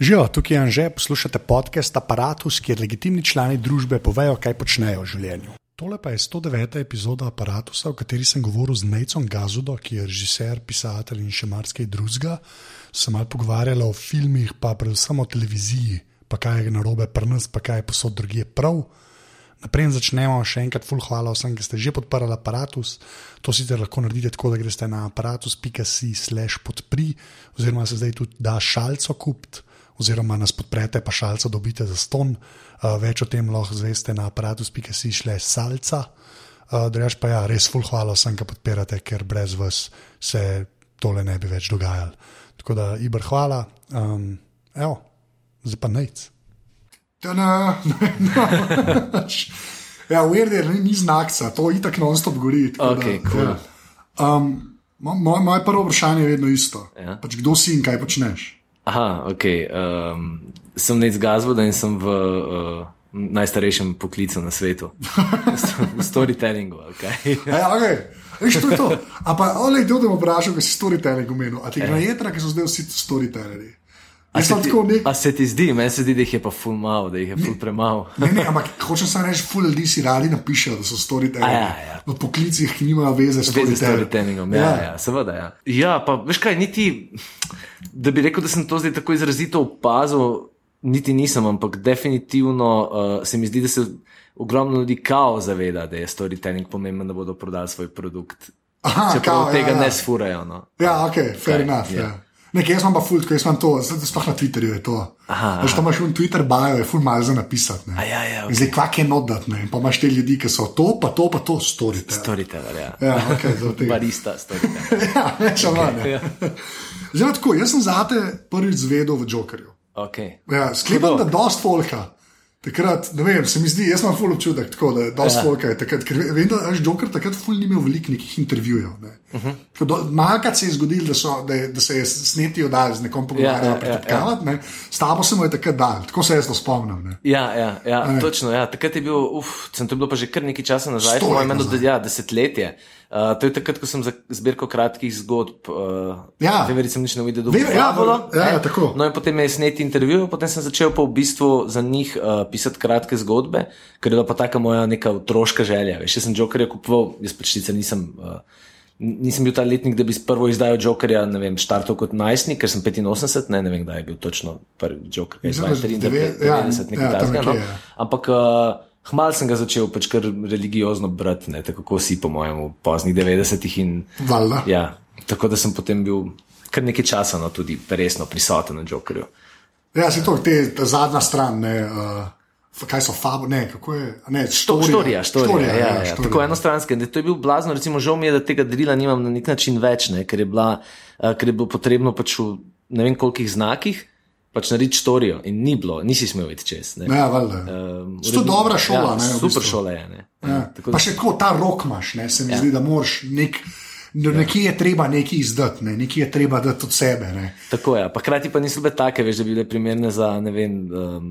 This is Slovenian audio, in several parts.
Živijo, tukaj je Anže, poslušate podcast Apparatus, kjer legitimni člani družbe povejo, kaj počnejo v življenju. Tole pa je 109. epizoda Apparatusa, v kateri sem govoril z Nejcom Gazudo, ki je režiser, pisatelj in še marsikaj drugega. Sem malo pogovarjal o filmih, pa predvsem o televiziji, pa kaj je narobe pri nas, pa kaj je posod drugje prav. Naprej začnemo, še enkrat, full hvala vsem, ki ste že podprli aparatus. To sicer lahko naredite tako, da greste na aparatus.si/slash podpri, oziroma se zdaj tudi da šalco kupiti, oziroma nas podprete, pa šalco dobite za ston. Uh, več o tem lahko zveste na aparatus.si/slash salca. Uh, Drugač pa ja, res full hvala vsem, ki podpirate, ker brez vas se tole ne bi več dogajalo. Tako da, Ibr, hvala. Um, evo, zdaj pa nec. Ta-na, no. ja, Ujer ni, ni znak, to je tako non-stop gori. tako da, cool. ja. um, mo- moje, moje prvo vprašanje je vedno isto. Ja. Pač, kdo si in kaj počneš? Aha, ok. Um, sem nec gazvoda in sem v uh, najstarejšem poklicu na svetu. v storytellingu. Okay. A Ja, okay. Veš, to je to. A pa, olej, kdo te bo vprašal, kaj si storytelling omenil. A ti gre na jedra, ki so zdaj vsi storytellerji. A se, ti, nek. a se ti zdi, meni se zdi, da jih je pa ful malo, da jih je ful premalo. Ne, ne, ampak hočem samo reči, ful ljudi si radi napišejo, da so storytellerji. A ja, ja. V poklicih, ki nimajo veze s storytelling. storytellingom, ja, ja. ja, seveda. Ja. ja, pa veš kaj, niti, da bi rekel, da sem to zdaj tako izrazito opazil, niti nisem, ampak definitivno uh, se mi zdi, da se ogromno ljudi kao zaveda, da je storytelling pomemben, da bodo prodali svoj produkt. Aha, Čeprav kao, tega ja, ja. ne sfurajo. No. Ja, ok, fair Kaj, enough. ja. Ja. Nekaj, jaz imam pa ful, jaz imam to, sploh na Twitterju je to. Aha, Veš, tam imaš v Twitter bio, je ful malo za napisati. Ja, ja, In Zdaj, kvak je nodat, ne? In pa imaš te ljudi, ki so to, pa to, pa to, storite. Storyteller, ja. Ja, ok, za tega. Barista, storyteller. Ja, več ali manj. Ja. ja. Zdaj, tako, jaz sem zate prvič zvedel v Jokerju. Okay. Ja, sklepam, da dost folka. Takrat, ne vem, se mi zdi, jaz imam ful občutek, tako, da je dost. Ja. folka. Je takrat, ker vem, da je Joker takrat ful ni imel veliko nekih intervjujev. Ne. Uh Mhm. -huh. Malkrat se je zgodilo, da, so- da, je- da se je sneti oddal z nekom pogovarjal, Ja, ja, ja, ja. S tabo se mu je takrat dal, tako se jaz to spomnim. Ne. Ja, ja, ja točno. Ja. Takrat je bil, uf, sem to je bilo pa že kar nekaj časa nazaj, let mojem, eno nazaj. ja, desetletje. Uh, to je takrat, ko sem za zbirko kratkih zgodb, uh, Ja. te verjetno nisem nič videl, Vem, ja, Fabula, ja, ne. ja, tako. No, in potem je sneti intervju, potem sem začel pa v bistvu za njih uh, pisati kratke zgodbe, ker je bila pa taka moja neka otroška želja. Jaz sem Jokerja kupoval, jaz pač sicer nisem. Uh, Nisem bil ta letnik, da bi s prvo izdajo Jokerja, ne vem, štartal kot najstnik, ker sem 85, ne, ne vem, kdaj je bil točno prvi Joker, kaj je da 93, deve- ja, 90, nekaj ja, takega. No? ja. Ampak uh, hmal sem ga začel pač kar religiozno brati, ne, tako kot vsi, po mojem, v poznih 90-ih. in- Valjda. Ja, tako da sem potem bil kar nekaj časa no, tudi resno prisoten na Jokerju. Ja, se to, te, zadnja stran, ne, uh, kaj so fabo, ne, kako je, ne, To, štorija. štorija, štorija, ja, ja, ja, štorija. tako enostranske. To je bil blazno, recimo, žal mi je, da tega drila nimam na nek način več, ne, ker, je bila, uh, ker je bilo potrebno pač v ne vem kolikih znakih pač narediti štorijo in ni bilo, nisi smel iti čez. Ne. Ja, valjda. Um, To je dobra šola, ja, ne, v Super bistvu. šola je. Ne. Ja. tako Pa še tako ta rok imaš, ne? se mi ja. zdi, da moraš nek. No, nekje je treba nekaj izdati, ne? nekje je treba dati od sebe. Ne? Tako je, pa hkrati pa niso bile take, veš, da bi bile primerne za, ne vem, um,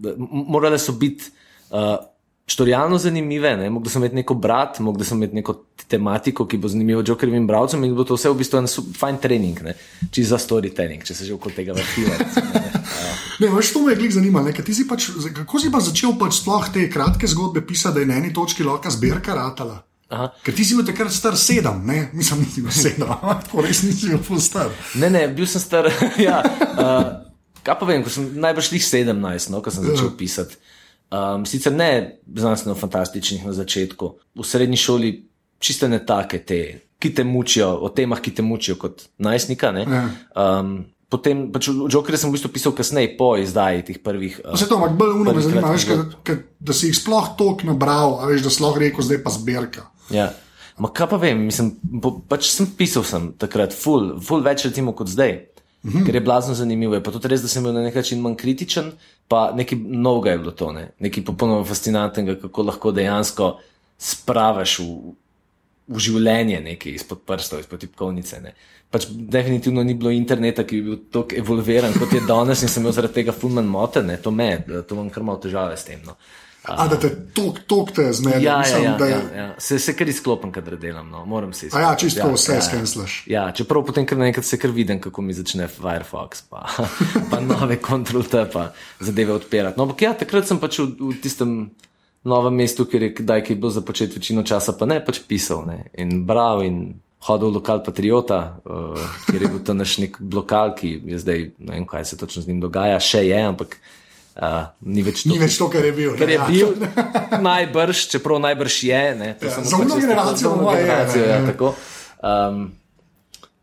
da, morale so biti uh, štorijalno zanimive, ne? mogoče sem imeti neko brat, mogoče sem imeti neko tematiko, ki bo zanimiva Jokerjevim bralcem in bo to vse v bistvu en fajn trening, ne? čisto za storytelling, če se že okoli tega recimo, ne. Veš, to me je glih zanimalo. ti si Pač, kako si pa začel pač sploh te kratke zgodbe pisati, da je na eni točki lahko zbirka ratala? Aha. Ker ti si bil takrat star sedem, ne? mislim, nisi bil sedem, tako res nisi bil star. Ne, ne, bil sem star. ja, uh, kaj pa vem, ko sem najbrž jih 17, no, ko sem začel pisati. Um, sicer ne znanstveno fantastičnih na začetku, v srednji šoli čiste ne take te, ki te mučijo, o temah, ki te mučijo kot najstnika. ne. Ja. Um, potem, pač v Jokerju sem v bistvu pisal kasneje, po izdaji teh prvih. Uh, Vse to, ampak bolj uno me zanima, veš, ka, ka, da si jih sploh toliko nabral, a veš, da si lahko rekel, zdaj pa zbirka. Ja. Ma kaj pa vem, mislim, po, pač sem pisal sem takrat, full, full več recimo kot zdaj. Mm -hmm. Ker je blazno zanimivo. Je pa tudi res, da sem bil na nek način manj kritičen, pa nekaj novega je bilo to, ne? nekaj popolnoma fascinantnega, kako lahko dejansko spravaš v, v življenje nekaj izpod prstov, izpod tipkovnice. Ne? Pač definitivno ni bilo interneta, ki bi bil tako evolviran kot je danes in sem imel zaradi tega fulman moten, to me, to imam kar malo težave s tem. No. A da te tok, tok te zmeri. Ja, ja, mislim, ja, da je- ja, ja. Se, se kar izklopim, kadar delam, no. moram se A izklopiti. ja, čisto vse skenslaš. Ja, čeprav potem kar naenkrat se kar vidim, kako mi začne Firefox, pa, pa nove Ctrl-T, pa zadeve odpirati. No, ampak ja, takrat sem pač v, v tistem novem mestu, kjer je kdaj kaj bil započet večino časa, pa ne pač pisal ne, in bral in hodil v lokal Patriota, uh, kjer je bil tam naš nek lokal, ki je zdaj, ne vem, kaj se točno z njim dogaja, še je, ampak uh, ni več Ni to. več to, kar je bil. Ne, je ja. bil najbrž, čeprav najbrž je. Ne, to Ja, za pač jaz tako- generacijo za je, generacijo, ne, ja, ja. tako. Um,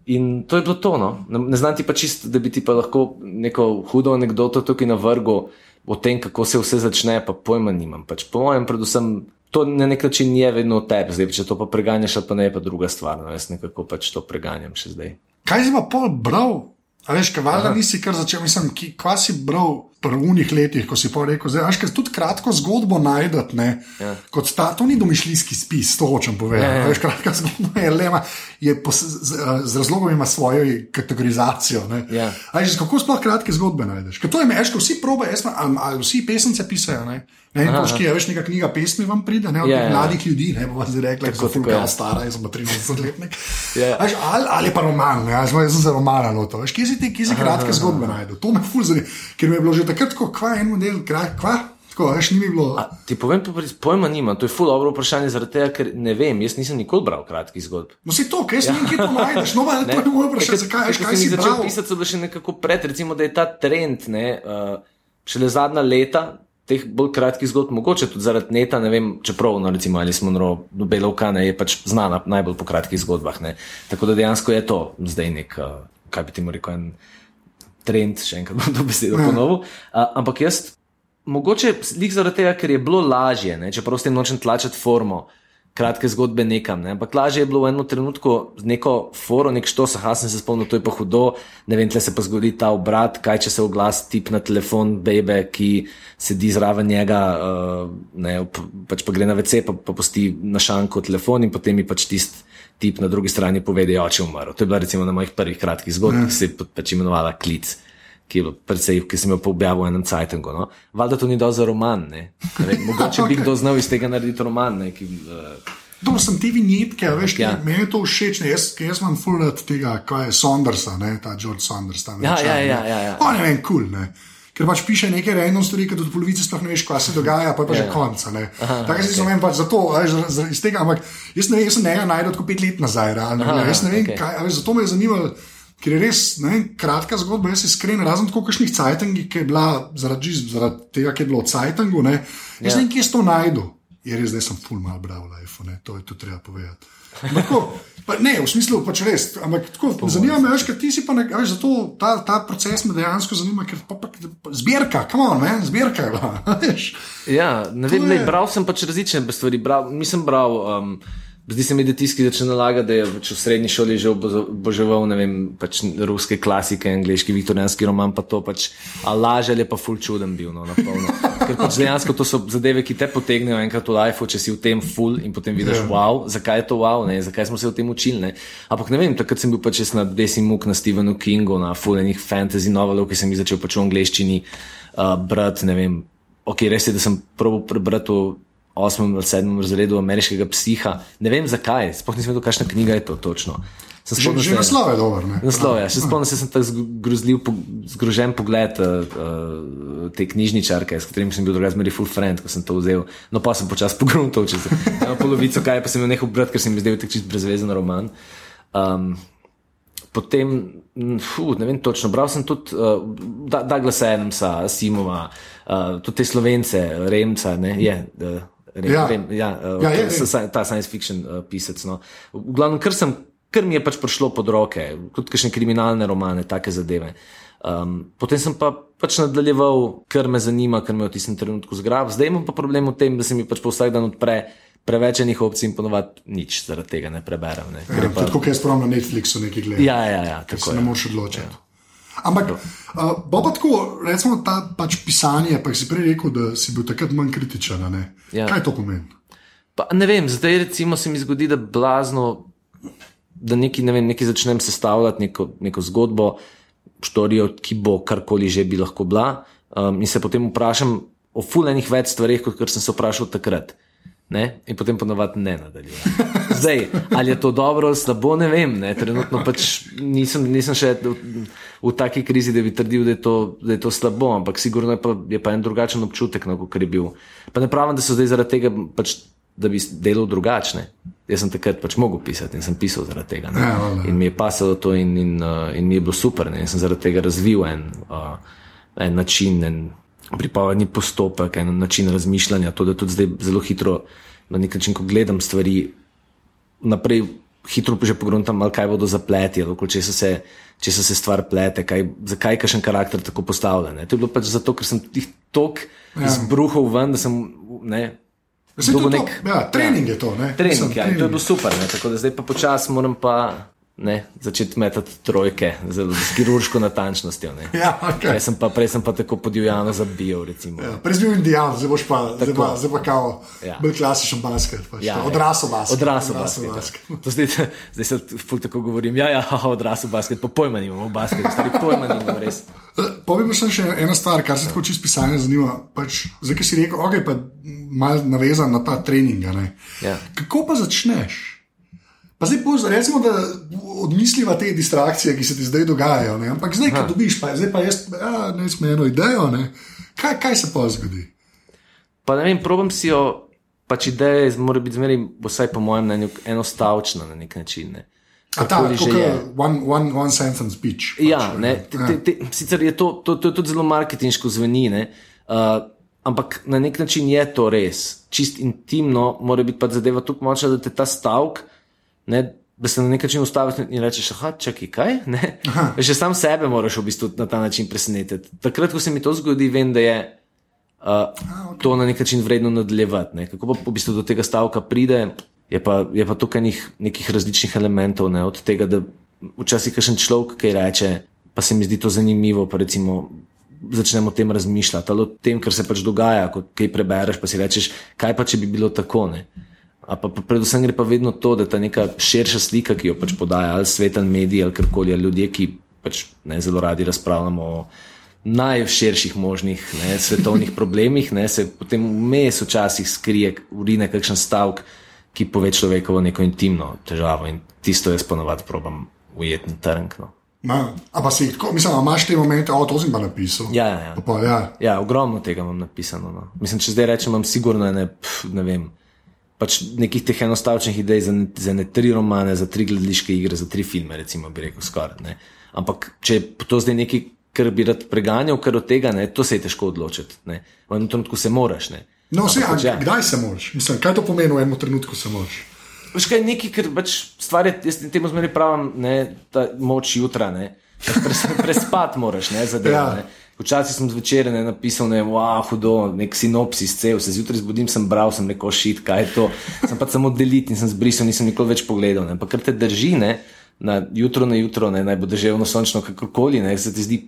in to je bilo to. No. Ne, ne znam ti pa čisto, da bi ti pa lahko neko hudo anegdoto tukaj navrgel o tem, kako se vse začne, pa pojma nimam. Pač, po mojem, predvsem. To na nek način je vedno v tebi, zdaj, če to pa preganjaš, pa ne, je pa druga stvar. No, jaz nekako pač to preganjam še zdaj. Kaj si pa pol bral? A veš, kaj valjda nisi kar začel, mislim, kva si bral prvih letih, ko si pa rekel, veš, kaj tudi kratko zgodbo najdete? Ja. Kot ta, to ni domišljijski spis, to hočem povedati. Ja, ja. Veš, kratka zgodba je lema, je pos, z, z razlogom ima svojo kategorizacijo. ne. Ja. A veš, kako sploh kratke zgodbe najdeš? Ker to je meš, ko vsi probe, pa- ali, ali vsi pesnice pisajo, ne? Ne, in točki je, veš, neka knjiga pesmi vam pride, ne, od Ja, ja, ja. mladih ljudi, ne, bomo zdaj rekli, da so fulka ja. stara, jaz sem pa 30 letnik. Ja. A veš, ali, ali pa roman, ne, jaz, sem za romana. Veš, kje si ti, kje si kratke zgodbe najdel? To me ful zanima, ker mi je bilo že takrat, ko kva en model, kva, tako, veš, ni mi bilo. A, ti povem, pa pojma nimam, to je ful dobro vprašanje, zaradi tega, ker ne vem, jaz nisem nikoli bral kratkih zgodb. No, si to, kaj si ja. kje to najdeš, no, ali to je moje vprašanje, zakaj, veš, kaj si začel bral? pisati, so bile še nekako pred, recimo, da je ta trend, ne, uh, šele zadnja leta. Teh bolj kratkih zgodb, mogoče tudi zaradi neta, ne vem, čeprav, no, recimo, ali smo Belovka, ne, je pač znana najbolj po kratkih zgodbah. Ne. Tako da dejansko je to zdaj nek, uh, kaj bi ti mu rekel, en trend, še enkrat bom to besedo ponovil. Uh, ampak jaz, mogoče lik zaradi tega, ker je bilo lažje, ne, čeprav s tem nočem tlačiti formo, kratke zgodbe nekam. Ne, ampak lažje je bilo v enem trenutku z neko foro, nek štos, ah, sem se spomnil, to je pa hudo, ne vem, tle se pa zgodi ta obrat, kaj če se oglas tip na telefon, bebe, ki sedi zraven njega, uh, ne, pač pa gre na WC, pa, pa posti na šanku telefon in potem mi pač tisti tip na drugi strani pove, da je oče umrl. To je bila recimo na mojih prvih kratkih zgodbah, ki se je pa- pač imenovala Klic. Ki, je precej, ki sem jo objavil v enem cajtangu. No? Valjda to ni dal za roman. Ne? Vem, mogoče bi kdo znal iz tega narediti roman. Ne? Ki, uh, To sem te vinjetke, veš, Ja. ja. meni je to všeč, ne, jaz, jaz imam full rad tega, kaj je Saundersa, ne, ta George Saunders. Ta Ja, ja, ja, ja, ja. On je meni kul, cool, ne. Ker pač piše nekaj random stvari, ki do polovice sploh ne veš, kaj se dogaja, pa je pa že Ja. konc. Tako okay. pač zato, veš, iz tega, ampak jaz ne vem, jaz sem njega najdel tako pet let nazaj, realno. Aha, jaz ne vem, okay. kaj, veš, zato me je zanimalo. Ker je res ne, vem, kratka zgodba, jaz iskren, razen tako kakšnih cajtangih, ki je bila zaradi, zaradi tega, ki je bilo v cajtangu, ne, jaz Ja. ja. ne vem, kje sem to najdel. Je res, da sem full mal bral life, ne, to je tu treba povedati. Ampak Tako, pa, ne, v smislu pač res. Ampak tako, zanima me, veš, ker ti si pa ne, veš, zato ta, ta proces me dejansko zanima, ker pa, pa, zbirka, come on, man, zbirka je bila. veš. Ja, ne To vem, ne, je- bral sem pač različne stvari. Bral, nisem bral, um, zdi se mi, da tisti, ki začne nalagati, da je pač v srednji šoli že oboževal ne vem, pač ruske klasike, angliški, viktorijanski roman, pa to pač, a laže ali pa ful čuden bil. No, na polno. Ker pač dejansko to so zadeve, ki te potegnejo enkrat v life, če si v tem ful in potem vidiš, Ja. wow, zakaj je to wow, ne, zakaj smo se o tem učili. Ne. Ampak ne vem, takrat sem bil pač na Desi Muk, na Stephenu Kingu, na fulejnih fantasy novelov, ki sem jih začel pač v angleščini uh, brati, ne vem. Ok, res je, da sem probil prebrati v osmem ali sedmem razredu ameriškega psiha. Ne vem zakaj, sploh nisem vedel, kakšna knjiga je to točno. Sem Že, že naslov je dober. ne. Naslov je. Še spomnim se, sem tako grozljiv, po- zgrožen pogled uh, uh, te knjižničarke, s katerim sem bil drugačen, zmeri full friend, ko sem to vzel. No, pa sem počasi pogruntal čez eno polovico, kaj pa sem jo nehal brati, ker se mi zdel tak čist brezvezen roman. Um, potem, fu, ne vem točno, bral sem tudi uh, Da- Douglasa Adamsa, Simova, uh, tudi te slovence, Remca, ne, je. Uh, Rem, Ja. Rem, ja, uh, Ja, je, ta- ta science fiction uh, pisec. No. V glavnem, kar, sem, kar mi je pač prišlo pod roke, tudi kakšne kriminalne romane, take zadeve. Um, potem sem pa pač nadaljeval, kar me zanima, kar me v tistem trenutku zgrab. Zdaj imam pa problem v tem, da se mi pač vsak dan odpre preveč enih opcij in ponovadi nič zaradi tega ne preberem. Ne. Ker Ja, pa, Tako kot jaz pravim na Netflixu nekaj gledam. ja, ja, ja, ker tako se ne je. moreš odločiti. Ampak, uh, bo pa tako, recimo, ta pač pisanje, pa si prej rekel, da si bil takrat manj kritičen. ne? Ja. Kaj to pomeni? Pa, ne vem, zdaj recimo se mi zgodi, da blazno, da nekaj, ne vem, nekaj začnem sestavljati, neko, neko zgodbo, štorijo, ki bo karkoli že bi lahko bila. Um, in se potem vprašam, o fulejnih več stvarih, kot sem se vprašal takrat. Ne? In potem ponovadi ne nadaljujem. Zdaj, ali je to dobro ali slabo, ne vem. Ne? Trenutno pač nisem, nisem še v, v taki krizi, da bi trdil, da je to, da je to slabo, ampak sigurno je pa, je pa en drugačen občutek, no, kot je bil. Pa ne pravim, da so zdaj zaradi tega, pač, da bi delal drugačne. Jaz sem takrat pač mogel pisati in sem pisal zaradi tega. Ja, in mi je pasalo to in, in, uh, in mi je bilo super. Ne? In sem zaradi tega razvil en, uh, en način. En, pripravljeni postopek, en način razmišljanja, to, da tudi zdaj zelo hitro, na nek način, ko gledam stvari naprej, hitro že pogruntam, kaj bodo zapleti, ali če se, se, če se, se stvar plete, kaj, zakaj je kakšen karakter tako postavljen. Ne. To je bilo pač zato, ker sem jih tok ja. izbruhal ven, da sem. Ne, Nek, ja, trening je to. Trening, Mislim, ja, trening. To je bilo super. Ne, tako da zdaj pa počasi moram pa ne, začeti metati trojke z, z kirurško natančnostjo. Ja, okay. prej, sem pa, prej sem pa tako podivjano zabijal. Ja, prej si bil indijan, zdaj boš pa, zdaj pa, zdaj pa kao, ja. bolj klasičen basket. Pač, ja, odrasel basket. Odrasel basket. Ja. basket. Zdaj, zdaj se ful tako govorim. Ja, ja, odrasel basket, pa pojma nimamo basket, stari pojma nimamo res. Povej mi še ena stvar, kar se tako čisto pisanje zanima. Pač, zdaj, ki si rekel, ok, pa mal navezan na ta trening. Ja. Kako pa začneš? Pa zdaj, poz, recimo, da odmisliva te distrakcije, ki se ti zdaj dogajajo. Ne? Ampak zdaj, ko dobiš, pa, zdaj pa jaz, ja, ne smem eno idejo, kaj, kaj se pa zgodi? Pa ne vem, probujem si jo, pač ideje, mora biti zmeraj, vsaj po mojem mnenju, enostavčna na nek način. Ne? A ta, kot je one, one, one sentence speech. Pač, ja, ne, te, te, te, sicer je to, to, to, to tudi zelo marketinško zveni, uh, ampak na nek način je to res, čist intimno, mora biti pa zadeva tukaj močna, da te ta stavek ne, da se na nek način ustaviš in rečeš, ah, čakaj, kaj. Še sam sebe moraš v bistvu na ta način presenetiti. Takrat, ko se mi to zgodi, vem, da je uh, okay. to na nek način vredno nadaljevati. Ne. Kako pa v bistvu do tega stavka pride, je pa, je pa tukaj nih, nekih različnih elementov, ne, od tega, da včasih kašen človek kaj reče, pa se mi zdi to zanimivo. Recimo, Začnemo o tem razmišljati, ali o tem, kar se pač dogaja, ko kaj prebereš, pa si rečeš, kaj pa če bi bilo tako. Ne? Pa, pa predvsem gre pa vedno to, da ta neka širša slika, ki jo pač podaja ali sveten medij ali karkoli, ljudje, ki pač ne zelo radi razpravljamo o najširših možnih ne, svetovnih problemih, ne, se potem vmes včasih skrije, urine kakšen stavek, ki pove človekovo neko intimno težavo in tisto jaz ponovadi probam ujetni trnk. No. Ampak si tako, mislim, imaš te momente, o, to si pa napisal. Ja, ja, ja. Pa, ja. ja ogromno tega imam napisano. No. Mislim, če zdaj rečem, imam sigurno ne, pf, ne vem pač nekih teh enostavnih idej za ne, za ne tri romane, za tri gledališke igre, za tri filme, recimo, bi rekel skoraj. Ne. Ampak če je to zdaj nekaj, kar bi rad preganjal, kar od tega, ne, to se je težko odločiti. Ne. V enem trenutku se moraš. Ne. No, vse, pač, ja. Kdaj se moraš? Mislim, kaj to pomeni v enem trenutku se moraš? Veš kaj, nekaj, kar pač stvari, jaz temu zmeri pravim, ne, ta moč jutra, ne. Pres, prespat moraš, ne, zadev. Ja. Ne. Včasih sem zvečer ne, napisal, da je wow, hudo, nek sinopsis, cel, se zjutraj zbudim, sem bral, sem rekel, šit, kaj je to. Sem pa samo delit in sem zbrisal, nisem nikoli več pogledal. Ne. Pa kar te drži, ne, na jutro na jutro, ne, naj bo deževno sončno, kakorkoli, ne, se ti zdi,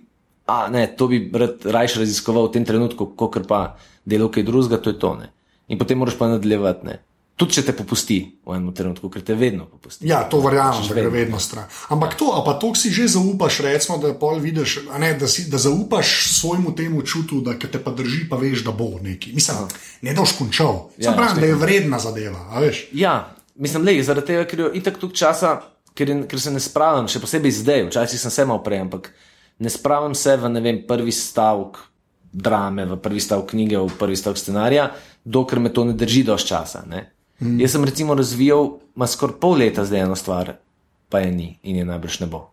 a ne, to bi rad rajš raziskoval v tem trenutku, kot pa delo kaj drugega, to je to. Ne. In potem moraš pa nadaljevati. Tudi če te popusti v enem trenutku, ker te vedno popusti. Ja, to verjamem, da gre vedno stran. Ampak to, a pa to si že zaupaš, recimo, da, vidiš, ne, da, si, da zaupaš svojemu temu čutu, da te pa drži, pa veš, da bo nekaj. Mislim, ne da boš končal. Ja, pravim, da je vredna zadeva. Ja, mislim, le, zaradi tega, ker je itak tu časa, ker, ker se ne spravim, še posebej zdaj, včasih sem se malo prej, ampak ne spravim se v vem, prvi stavek drame, v prvi stavek knjige, v prvi stavek scenarija, dokler me to ne drži dož časa. Ne? Mm. Jaz sem recimo razvijal, ima skoraj pol leta zdaj eno stvar, pa je ni in je najbrž ne bo.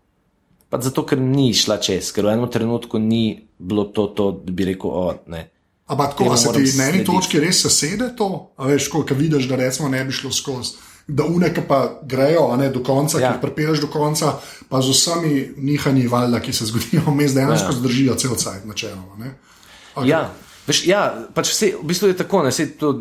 Pa zato, ker ni šla čez, ker v enem trenutku ni bilo to, to da bi rekel, o ne. Ampak tako, da se ti na eni točki res sesede to, a veš, ko vidiš, da recimo ne bi šlo skozi. Da uneke pa grejo ne, do konca, ja. ki jih prepiraš do konca, pa z vsemi nihanji valjda, ki se zgodijo, vmes dejansko ja. zdržijo cel cajt, načeloma. Okay. Ja, veš, ja, pač vse, v bistvu je tako, ne, to,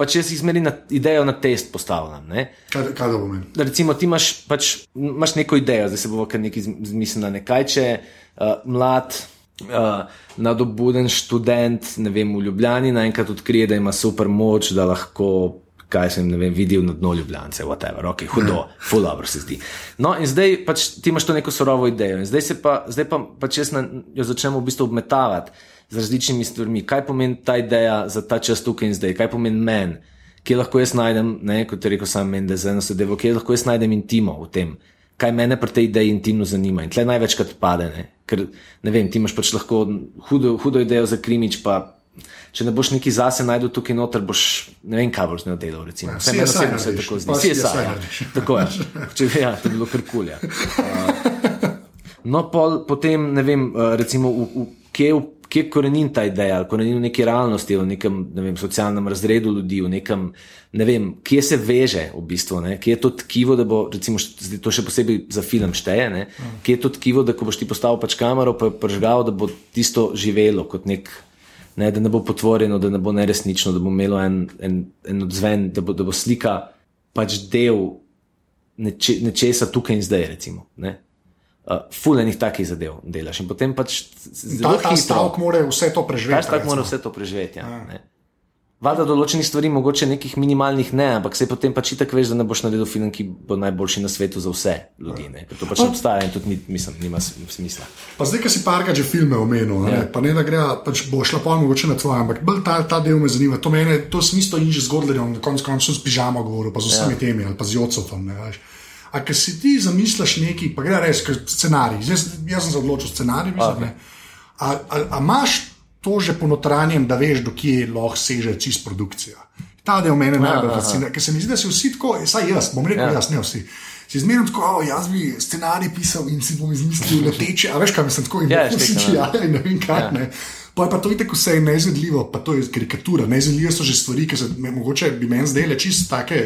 pač jaz jih zmeri na idejo na test postavljam. Kaj, kaj da pomeni? Recimo, ti imaš, pač, imaš neko idejo, da se bo kar nekaj zmislila. Ne? Kaj če uh, mlad, uh, nadobuden študent, ne vem, v Ljubljani naenkrat odkrije, da ima super moč, da lahko. Kaj sem vem, videl na dnu Ljubljana, whatever, ok, hudo, full dobro se zdi. No, in zdaj pač ti imaš to neko surovo idejo, in zdaj, pa, zdaj pa pač jaz na, jo začnem v bistvu obmetavati z različnimi stvarmi, kaj pomeni ta ideja za ta čas tukaj in zdaj, kaj pomeni meni, kje lahko jaz najdem, ne, kot je rekel sam Mendes, eno sedevo, kje lahko jaz najdem intimo v tem, kaj mene pri tej ideji intimno zanima. In tle največkrat pade, ne, ker ne vem, ti imaš pač lahko hudo, hudo idejo za krimič, pa če ne boš neki zase najdel tukaj noter, boš ne vem, kaj boš delal. Recimo. Vse meni osebno se tako zdi. Vsi je saj. Tako je. Če ja, to je bilo kar kulja. Uh, no, pol, potem ne vem, uh, recimo, v, v, kje, kje korenin ta ideja, ali korenin v neki realnosti, v nekem ne vem, socialnem razredu ljudi, v nekem, ne vem, kje se veže v bistvu, ne? kje je to tkivo, da bo, recimo, to še posebej za film šteje, ne? kje je to tkivo, da ko boš ti postavil pač kamero, pa je pržgal, da bo tisto živelo kot nek ne, da ne bo potvorjeno, da ne bo neresnično, da bo imelo en, en, en odzven, da bo, da bo slika pač del neče, nečesa tukaj in zdaj. Recimo, uh, Fulejnih takih zadev delaš. In potem pač zelo hitro. Ta stavek mora vse to preživeti. Ta stavek mora vse to preživeti. Ja, ja. Valjda določenih stvari, mogoče nekih minimalnih ne, ampak se potem pač tako veš, da ne boš naredil film, ki bo najboljši na svetu za vse ljudi. Ne. To pač ne obstaja in tudi ni, mislim, nima smisla. Pa zdaj, ki si parka že filme omenil, ja. pa ne da gre, pač bo šla pa mogoče na tvoje, ampak bolj ta, ta del me zanima. To mene, to smislo in že zgodilo, na koncu koncev s pižamo govoril, pa z vsemi ja. temi ali pa z Jocotom. A ker si ti zamisliš neki, pa gre res, scenarij. Jaz, jaz sem se odločil scenarij, mislim. Okay. A imaš to že ponotranjem, da veš, do kje lahko seže čist produkcija. Ta del mene najbolj fascinira, ker se mi zdi, da si vsi tako, saj jaz, bom rekel, ja. jaz ne vsi. Si zmerno tako, oh, jaz bi scenarij pisal in si bom izmislil leteče, a veš, kaj mislim, tako in ja, vsi ti, ja, ne vem kaj. Ja. Ne. Pa je pa to itek vse neizvedljivo, pa to je karikatura. Neizvedljive so že stvari, ki se me, mogoče bi meni zdele čisto take.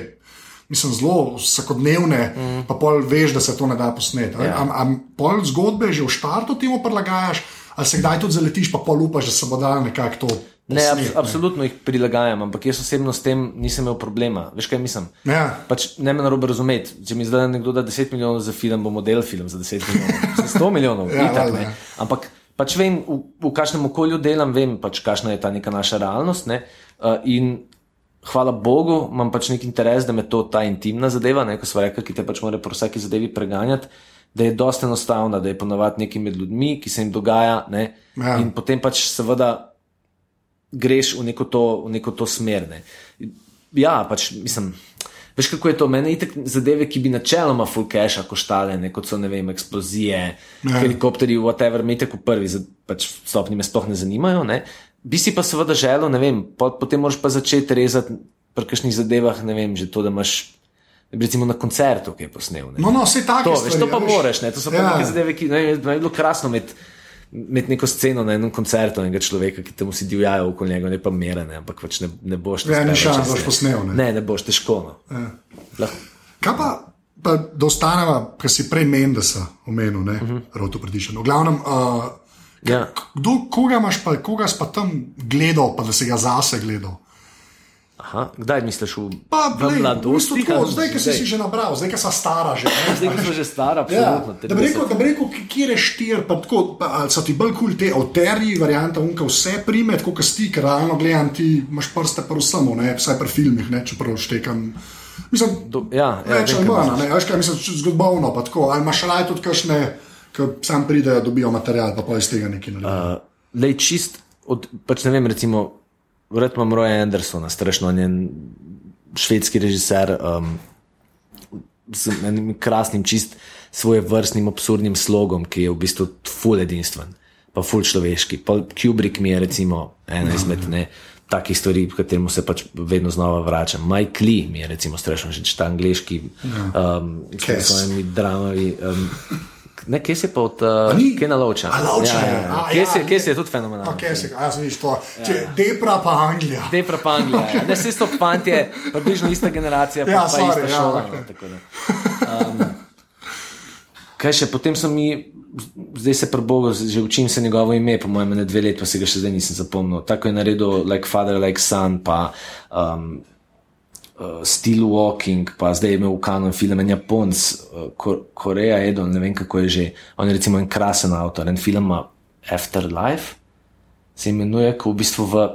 Mislim, zelo vsakodnevne, mm. pa pol veš, da se to ne da posneti. Ja. Ampak pol zgodbe že v štartu temu prilagajaš, ali se kdaj tudi zaletiš, pa pol upaš, da se bo dal nekako to. Ne, ab, absolutno jih prilagajam, ampak jaz osebno s tem nisem imel problema. Veš kaj mislim? Ja. Pač ne me narobe razumeti. Če mi zdaj nekdo da 10 milijonov za film, bomo delali film za 10 milijonov. Za 100 milijonov, ja, itak, ne. Ampak pač vem, v, v kakšnem okolju delam, vem, pač kakšna je ta neka naša realnost. Ne? Uh, in hvala Bogu, imam pač nek interes, da me to ta intimna zadeva, ne, ko smo rekli, ki te pač mora po vsaki zadevi preganjati da je dosta enostavna, da je ponovadi nekaj med ljudmi, ki se jim dogaja. Ja. In potem pač seveda greš v neko to, v neko to smer. Ne. Ja, pač mislim. Veš, kako je to? Mene je tako zadeve, ki bi načeloma full cache koštale, ne, kot so ne vem, eksplozije, ne. helikopteri, whatever, me tako prvi, pač stopni me sploh ne zanimajo. Ne. Bi si pa seveda želel, ne vem, potem moraš pa začeti rezati pri kakšnih zadevah, ne vem, že to, da imaš recimo na koncertu, ki je posnel. Ne. No, no, vse tako. To, veš, to pa moraš, ne. to so pa ja. neke zadeve, ki ne, je bilo krasno med. Med neko sceno na enem koncertu, enega človeka, ki tam vsi divjajo okoli njega, ne pa merene, ampak pač ne, ne boš tega. Ne, ne, šans, boš posnel. Ne, ne, ne boš težko. No. Ja. Kaj pa, pa da ostaneva, kar si prej Mendesa omenil, ne, uh mhm. -huh. roto predišen. V glavnem, uh, ja. kdo, koga imaš pa, koga si pa tam gledal, pa da si ga zase gledal? Aha, kdaj misliš v, pa, v mladosti? Zdaj, ki si že nabral, zdaj, ki si stara. Že, zdaj, ki si že stara, ja, da bi rekel, da bi rekel, kje je štir, pa tako, pa, so ti bolj kul cool te oterji, varianta unka, vse prime, tako kot ti, ker realno gledam, ti imaš prste pa vsemu, ne, vsaj pri filmih, ne, čeprav štekam. Mislim, Do, ja, ja, več ali manj, ne, veš kaj, mislim, zgodovino, pa tako, ali imaš raj tudi kakšne, ki sam pridejo, dobijo material, pa pa iz tega nekaj naredijo. Uh, lej čist, od, pač ne vem, recimo, Vred imam Roja Andersona, strašno njen švedski režiser um, z enim krasnim, čist svoje vrstnim, absurdnim slogom, ki je v bistvu ful edinstven, pa ful človeški. Pa Kubrick mi je recimo ena izmed ne, takih stvari, v katerem se pač vedno znova vračam. Mike Lee mi je recimo strašno, že ta angliški, ja. um, s svojimi dramami. Um, Ne, kje si pa od uh, Kena Lovča? Lovča ja, ja, ja. Kje, si, kje si je tudi fenomenalno? Kje si, jaz vidiš to. Ja. Depra pa Anglija. Depra pa Anglija. Ja. Ne, vsi so fanti, približno ista generacija, pa, ja, pa sorry, ista ja, šola. Okay. No, um, kaj še, potem sem mi, zdaj se prebogo, že učim se njegovo ime, po mojem, ne dve leti, pa se ga še zdaj nisem zapomnil. Tako je naredil Like Father, Like Son, pa um, uh, Steel Walking, pa zdaj je imel kanu film en Japonc, uh, Koreja, Edo, ne vem kako je že. On je recimo en krasen avtor, en film Afterlife, se imenuje, ko v bistvu v.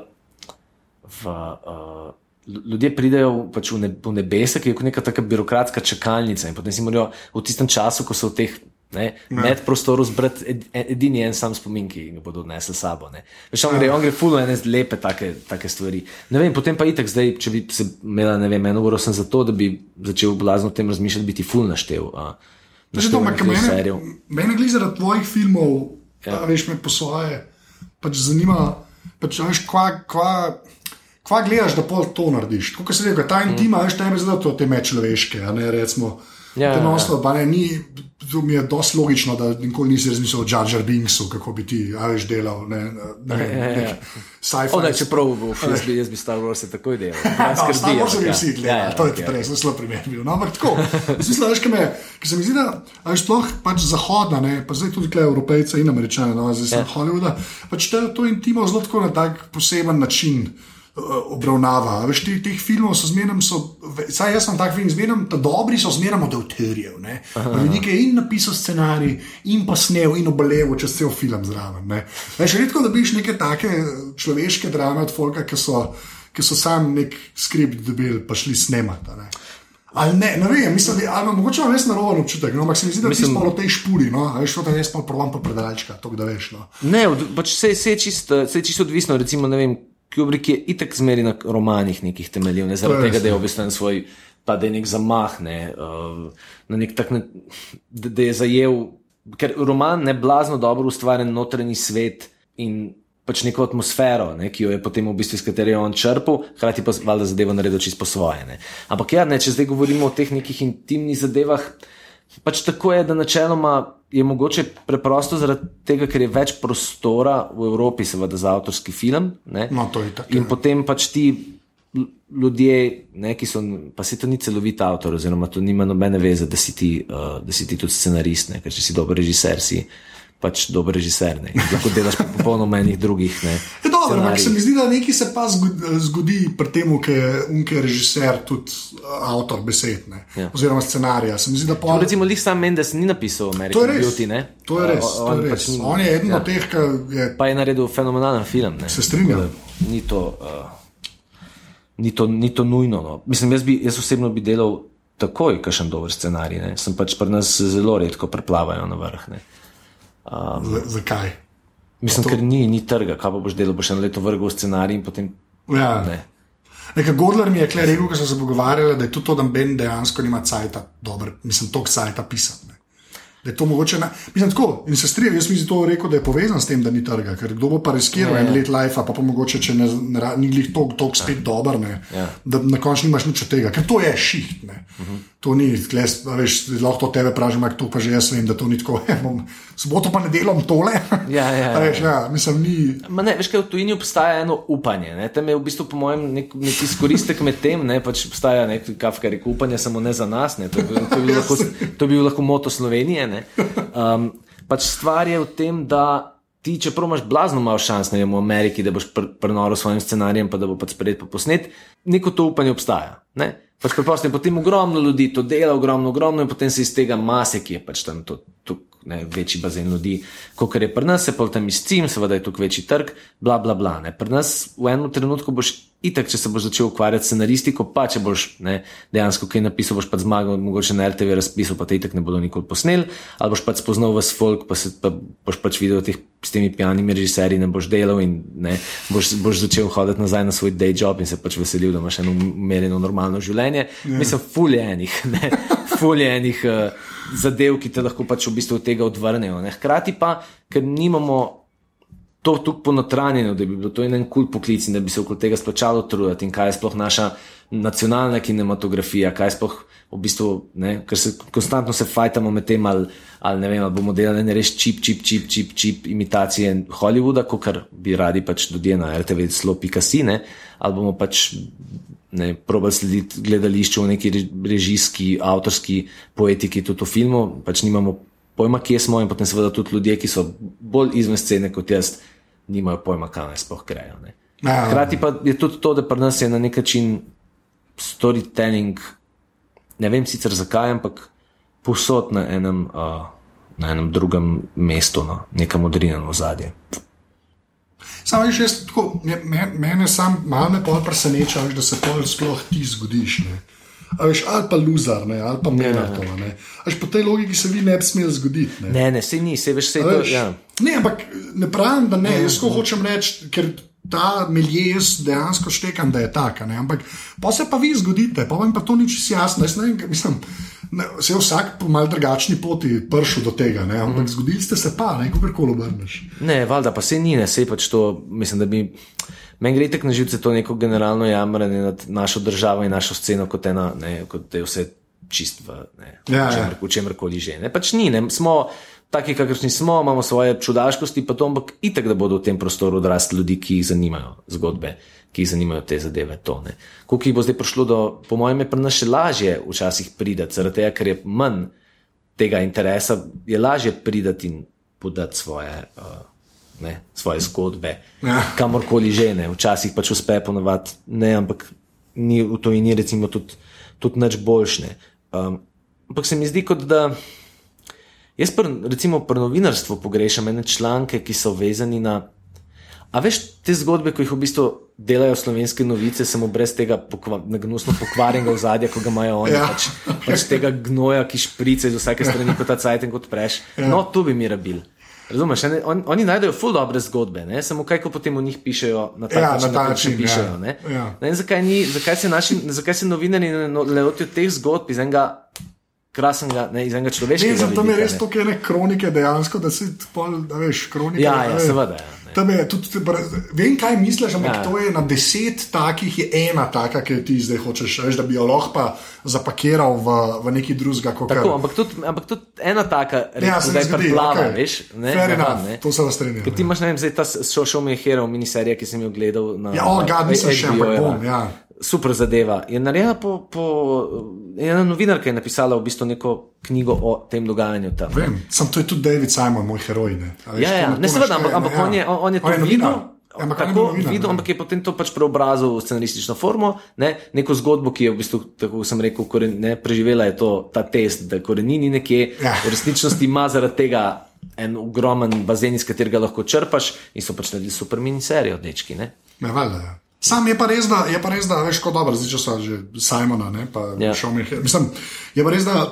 v uh, Ljudje pridejo pač v, ne, v nebesa, ki je kot neka taka birokratska čakalnica, in potem si morajo v tistem času, ko so v teh Ne, med prostorom zbrati ed, edini en sam spomin, ki ga bodo odnesli s sabo. Veš, on, gre, on gre fulno ene lepe take, take stvari. Ne vem, potem pa itek zdaj, če bi se imela, ne vem, eno uro sem za to, da bi začel blazno o tem razmišljati, biti fulno naštel. Že to, mene, mene glede zaradi tvojih filmov, ja. veš me po svoje, pač zanima, pač, veš, kva, kva, kva gledaš, da pol to narediš. Kot se reče, ta intima, mm. veš, tebe zelo to te mečloveške, a ne recimo. Ja, ja, ja. Pa ne, ni, to mi je dosti logično, da nikoli nisi razmišljal o Džaržar Binksu, kako bi ti veš delal. Ne, ne, ne, ja, ja, ja. ne, čeprav v filmu jaz bi Star Wars takoj delal. Ja, no, Star Wars bi vsi gledali, ja, ja, to je okay, res, zelo primer bil. No, ampak tako, smisla, veš, me, ki se mi zdi, da je sploh pač zahodna, ne, pa zdaj tudi tukaj evropejce in američane, no, zdaj sem ja. Hollywooda, pač to intimo zelo tako na tak poseben način. Eh, obravnava. Veš, ti, teh filmov so zmeraj, saj jaz sem tak film, zmeraj, da dobri so zmeraj od avtorjev. Nekaj je in napisal scenarij, in pa snel, in obalevo čez cel film zraven. Veš, redko da biš neke take človeške drame od Folka, ki so, ki so sam nek skript dobili, pa šli snemati. Ali ne, ne vem, mislim, da ali, mogoče imam res naroven občutek, no, ampak se mi zdi, da mislim, smo v tej špuri, no, veš, to je res pa problem pa predalčka, to da veš. No. Ne, pač se je čisto čist odvisno, recimo, ne vem, Kubrick je itek zmeri na romanih nekih temeljev, ne zaradi tega, da je obistan svoj, pa da je nek zamah, ne, uh, nek tak, ne, da, da je zajel, ker roman ne blazno dobro ustvarjen notranji svet in pač neko atmosfero, ne, ki jo je potem v bistvu iz katere on črpal, hkrati pa valjda zadevo naredil čisto po svoje. Ne. Ampak ja, ne, če zdaj govorimo o teh nekih intimnih zadevah, pač tako je, da načeloma je mogoče preprosto zaradi tega, ker je več prostora v Evropi, seveda, za avtorski film. No, tako, in ja. potem pač ti ljudje, ne, ki so, pa se to ni celovit avtor, oziroma to nima nobene veze, da si ti, uh, da si ti tudi scenarist, ne, ker če si dober režiser, si pač dober režiser, ne, lahko delaš pa popolnoma enih drugih. Ne, je dobro, ampak se mi zdi, da nekaj se pa zgodi pri tem, ker je režiser tudi eh, avtor besed, ne, ja. oziroma scenarija. Zdi, pol... Ja, recimo, Lih sam Mendes ni napisal American Beauty. Ne? To je res. O, on, to je res. Pač ni, on je eden ja. od teh, ki je. Pa je naredil fenomenalen film. Ne. Se strinjam. Ni to, uh, ni, to, ni to nujno. No. Mislim, jaz, bi, jaz osebno bi delal takoj, kakšen dober scenarij. Ne. Sem pač pri nas zelo redko preplavajo na vrh. Ne. Um, zakaj? Mislim, to... ker ni, ni trga, kaj pa boš delal, boš eno leto vrgel scenarij in potem. Ja. Ne. Nekaj Gordler mi je rekel, ko smo se pogovarjali, da je tudi to, da Ben dejansko nima cajta, dobro, mislim, to cajta pisati. Da je to mogoče. Na... Mislim, tako, in se strinjam, jaz mislim, to rekel, da je povezan s tem, da ni trga. Ker kdo bo pa riskiral ja, en ja. let life, pa pa mogoče, če ne, ne, ni jih toliko spet ja. dober, ja. da na koncu nimaš nič od tega, ker to je šiht. Uh mhm. -huh. To ni, gles, veš, lahko to tebe pražim, ampak to pa že jaz vem, da to ni tako. Soboto pa ne delam tole. Ja, ja, ja. Veš, ja, mislim, ni. Ma ne, veš, kaj v tujini obstaja eno upanje. Ne? Tam je v bistvu, po mojem, nek, nek izkoristek med tem, ne? pač obstaja nek kafka, reko upanje samo ne za nas. Ne? To, bi, to, bi lahko, to bi bil lahko moto Slovenije. Um, pač stvar je v tem, da ti, čeprav imaš blazno malo šans, ne vem, v Ameriki, da boš pr prenoro s svojim scenarijem, pa da bo pač sprejet pa posnet, neko to upanje obstaja. Ne? Pač preprosto je potem ogromno ljudi to dela, ogromno, ogromno in potem se iz tega mase, ki je pač tam to, to ne, večji bazen ljudi, kot je pri nas, se pa tam izcim, seveda je tukaj večji trg, bla, bla, bla. Ne. Pri nas v enem trenutku boš itak, če se boš začel ukvarjati s scenaristiko, pa če boš ne, dejansko kaj napisal, boš pa zmagal, mogoče na RTV razpisal, pa te itak ne bodo nikoli posnel, ali boš pa spoznal vas folk, pa, se, pa boš pač videl teh s temi pijanimi režiserji, ne boš delal in ne, boš, boš začel hoditi nazaj na svoj day job in se pač veselil, da imaš eno umerjeno normalno življenje. Yeah. Ja. Mislim, fuljenih, fuljenih. Uh, Zadev, ki te lahko pač v bistvu od tega odvrnejo. Ne. Hkrati pa, ker nimamo to tako ponotranjeno, da bi bilo to en kul poklic in da bi se okoli tega splačalo truditi in kaj je sploh naša nacionalna kinematografija, kaj je sploh v bistvu, ne, ker se konstantno se fajtamo med tem, ali, ali ne vem, ali bomo delali ne res čip, čip, čip, čip, čip imitacije Hollywooda, kot bi radi pač ljudje na RTV slo pikasine, ali bomo pač. Ne, probal slediti gledališču v neki režijski, avtorski poetiki, tudi v filmu, pač nimamo pojma, kje smo, in potem seveda tudi ljudje, ki so bolj izven scene kot jaz, nimajo pojma, kaj naj sploh grejo. Hkrati pa je tudi to, da pri nas je na nek način storytelling, ne vem sicer zakaj, ampak posod na enem, uh, na enem drugem mestu, no, nekam odrinjeno zadje. Samo veš, jaz tako, mene sam malo me preseneča, da se to sploh ti zgodiš. Ne. veš, ali pa loser, ne, ali pa. Ja. Po tej logiki se vi ne bi smeli zgoditi. Ne, ne, ne se ni, se veš, se to. Ja. Ne, ampak ne pravim, da ne, jaz ko hočem reči, ker ta milje jaz dejansko štekam, da je taka. Ne, ampak pa se pa vi zgodite, pa vam pa to ni čisto jasno. Jaz ne vem, mislim. Se je vsak po malce drugačni poti prišel do tega, ne? ampak mm. zgodili ste se pa, ne, kako koli obrneš. Ne, valjda pa se ni, ne, se pač to, mislim, da bi. Meni gre tako na živce to neko generalno jamranje nad našo državo in našo sceno, kot, ena, ne, kot je vse čist v, ne, ja, v čemer koli že. Ne. Pač ni, ne, smo taki, kakršni smo, imamo svoje čudaškosti, pa to, ampak itek, da bodo v tem prostoru odrasli ljudi, ki jih zanimajo zgodbe, ki jih zanimajo te zadeve. Kako jih bo zdaj prišlo do, po mojem, je pri nas še lažje včasih pridati, zaradi tega, ker je manj tega interesa, je lažje pridati in podati svoje. Uh, ne, svoje zgodbe, ja. kamorkoli že ne, včasih pač uspe ponovadi, ne, ampak ni v to in ni recimo tudi, tudi nič boljšne. Um, ampak se mi zdi, kot da jaz pr, recimo pri novinarstvu pogrešam ene članke, ki so vezani na. A veš te zgodbe, ko jih v bistvu delajo slovenske novice, samo brez tega pokva, gnusno pokvarjenega ozadja, ko ga imajo oni, ja. pač, pač tega gnoja, ki šprice iz vsake strani, kot ta cajt in kot preš. Ja. No, to bi mi rabili. Razumeš, ne, on, oni najdejo ful dobre zgodbe, ne? samo kaj, ko potem o njih pišejo na ta ja, način, na ta način pišejo. Ja. Ja. Ne, zakaj, ni, zakaj, se naši, zakaj se novinari ne lotijo teh zgodb iz enega krasnega, ne iz enega človeškega? Ne, zato je res to, ker je kronike dejansko, da si pol, da veš, kronike. Ja, ja seveda. Ja. Je, tudi, vem, kaj misliš, ampak ja. to je na deset takih, je ena taka, ki ti zdaj hočeš reči, da bi jo lahko zapakiral v, v neki drugega. Tako, ampak, tudi, ampak tudi ena taka, ja, da je preplava, okay. veš? Ne, enough, ne, to se vas strinjam. Ti imaš, ne vem, zdaj ta show Me Hero miniserija, ki sem jo gledal na. Ja, oh, ga nisem še enkrat bom, ja super zadeva. Je narejena po, po ena novinarka, je napisala v bistvu neko knjigo o tem dogajanju tam. Vem, sem to je tudi David Simon, moj heroj. Ne, veš, ja, ja, ne seveda, ampak, ampak ja. on, je, on, on je to on je videl. Ja, ampak, tako, novina, videl, ampak je potem to pač preobrazil v scenaristično formo, ne, neko zgodbo, ki je v bistvu, tako sem rekel, koren, ne, preživela je to, ta test, da korenini nekje, ja. v resničnosti ima zaradi tega en ogromen bazen, iz katerega lahko črpaš in so pač naredili super miniserijo, dečki. Ne. Ja, valjda, ja. Sam je pa res, da je pa res, da veš, kot dobro, zdaj če so že Simona, ne pa ja. Šomir. Mislim, je pa res, da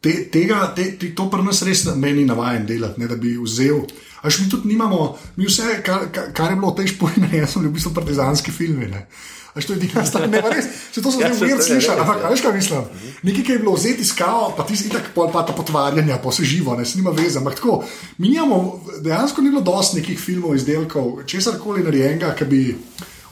te, tega, te, te, to pri nas res meni navajen delati, ne da bi vzel. Až mi tudi nimamo, mi vse, kar, kar je bilo v tej špojni, jaz sem v bistvu partizanski filmi. Ne. Až to je edina stvar, ne pa res. Se to sem ja, zdaj uvir slišal, ampak veš kaj mislim? Nekaj, ki je bilo vzeti iz kao, pa ti si tako pol pa ta potvarjanja, pa se živo, ne, se nima veze. Ampak tako, mi imamo, dejansko ni bilo dosti nekih filmov, izdelkov, česar koli narejenega, ki bi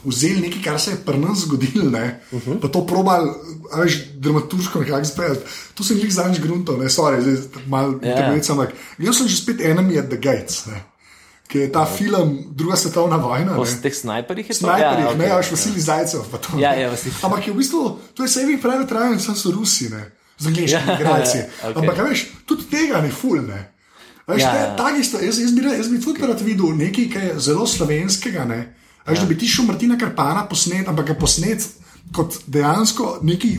vzeli nekaj, kar se je pri nas zgodilo, ne, uh -huh. pa to probal, veš, dramaturško nekako izpeljati. To sem jih zadnjič grunto, ne, sorry, zdaj malo yeah. Ja. internet, ampak jaz sem že spet enemy at the gates. Ne. Ki je ta okay. film, druga svetovna vojna. Po teh snajperjih je to snajperjih, ja, okay, ne, veš, vsi zajcev. Ja, ja, ampak je v bistvu, to je saving private Ryan, sem so Rusi, ne, z angliškimi ja, igralci. okay. Ampak, veš, tudi tega ni ful, ne. Veš, ja, te, ja. Tak isto, jaz, jaz bi, jaz bi tudi rad videl nekaj, kar je zelo slovenskega, ne. Veš, ja. da bi ti šel Martina Karpana posnet, ampak ga posnet kot dejansko nekaj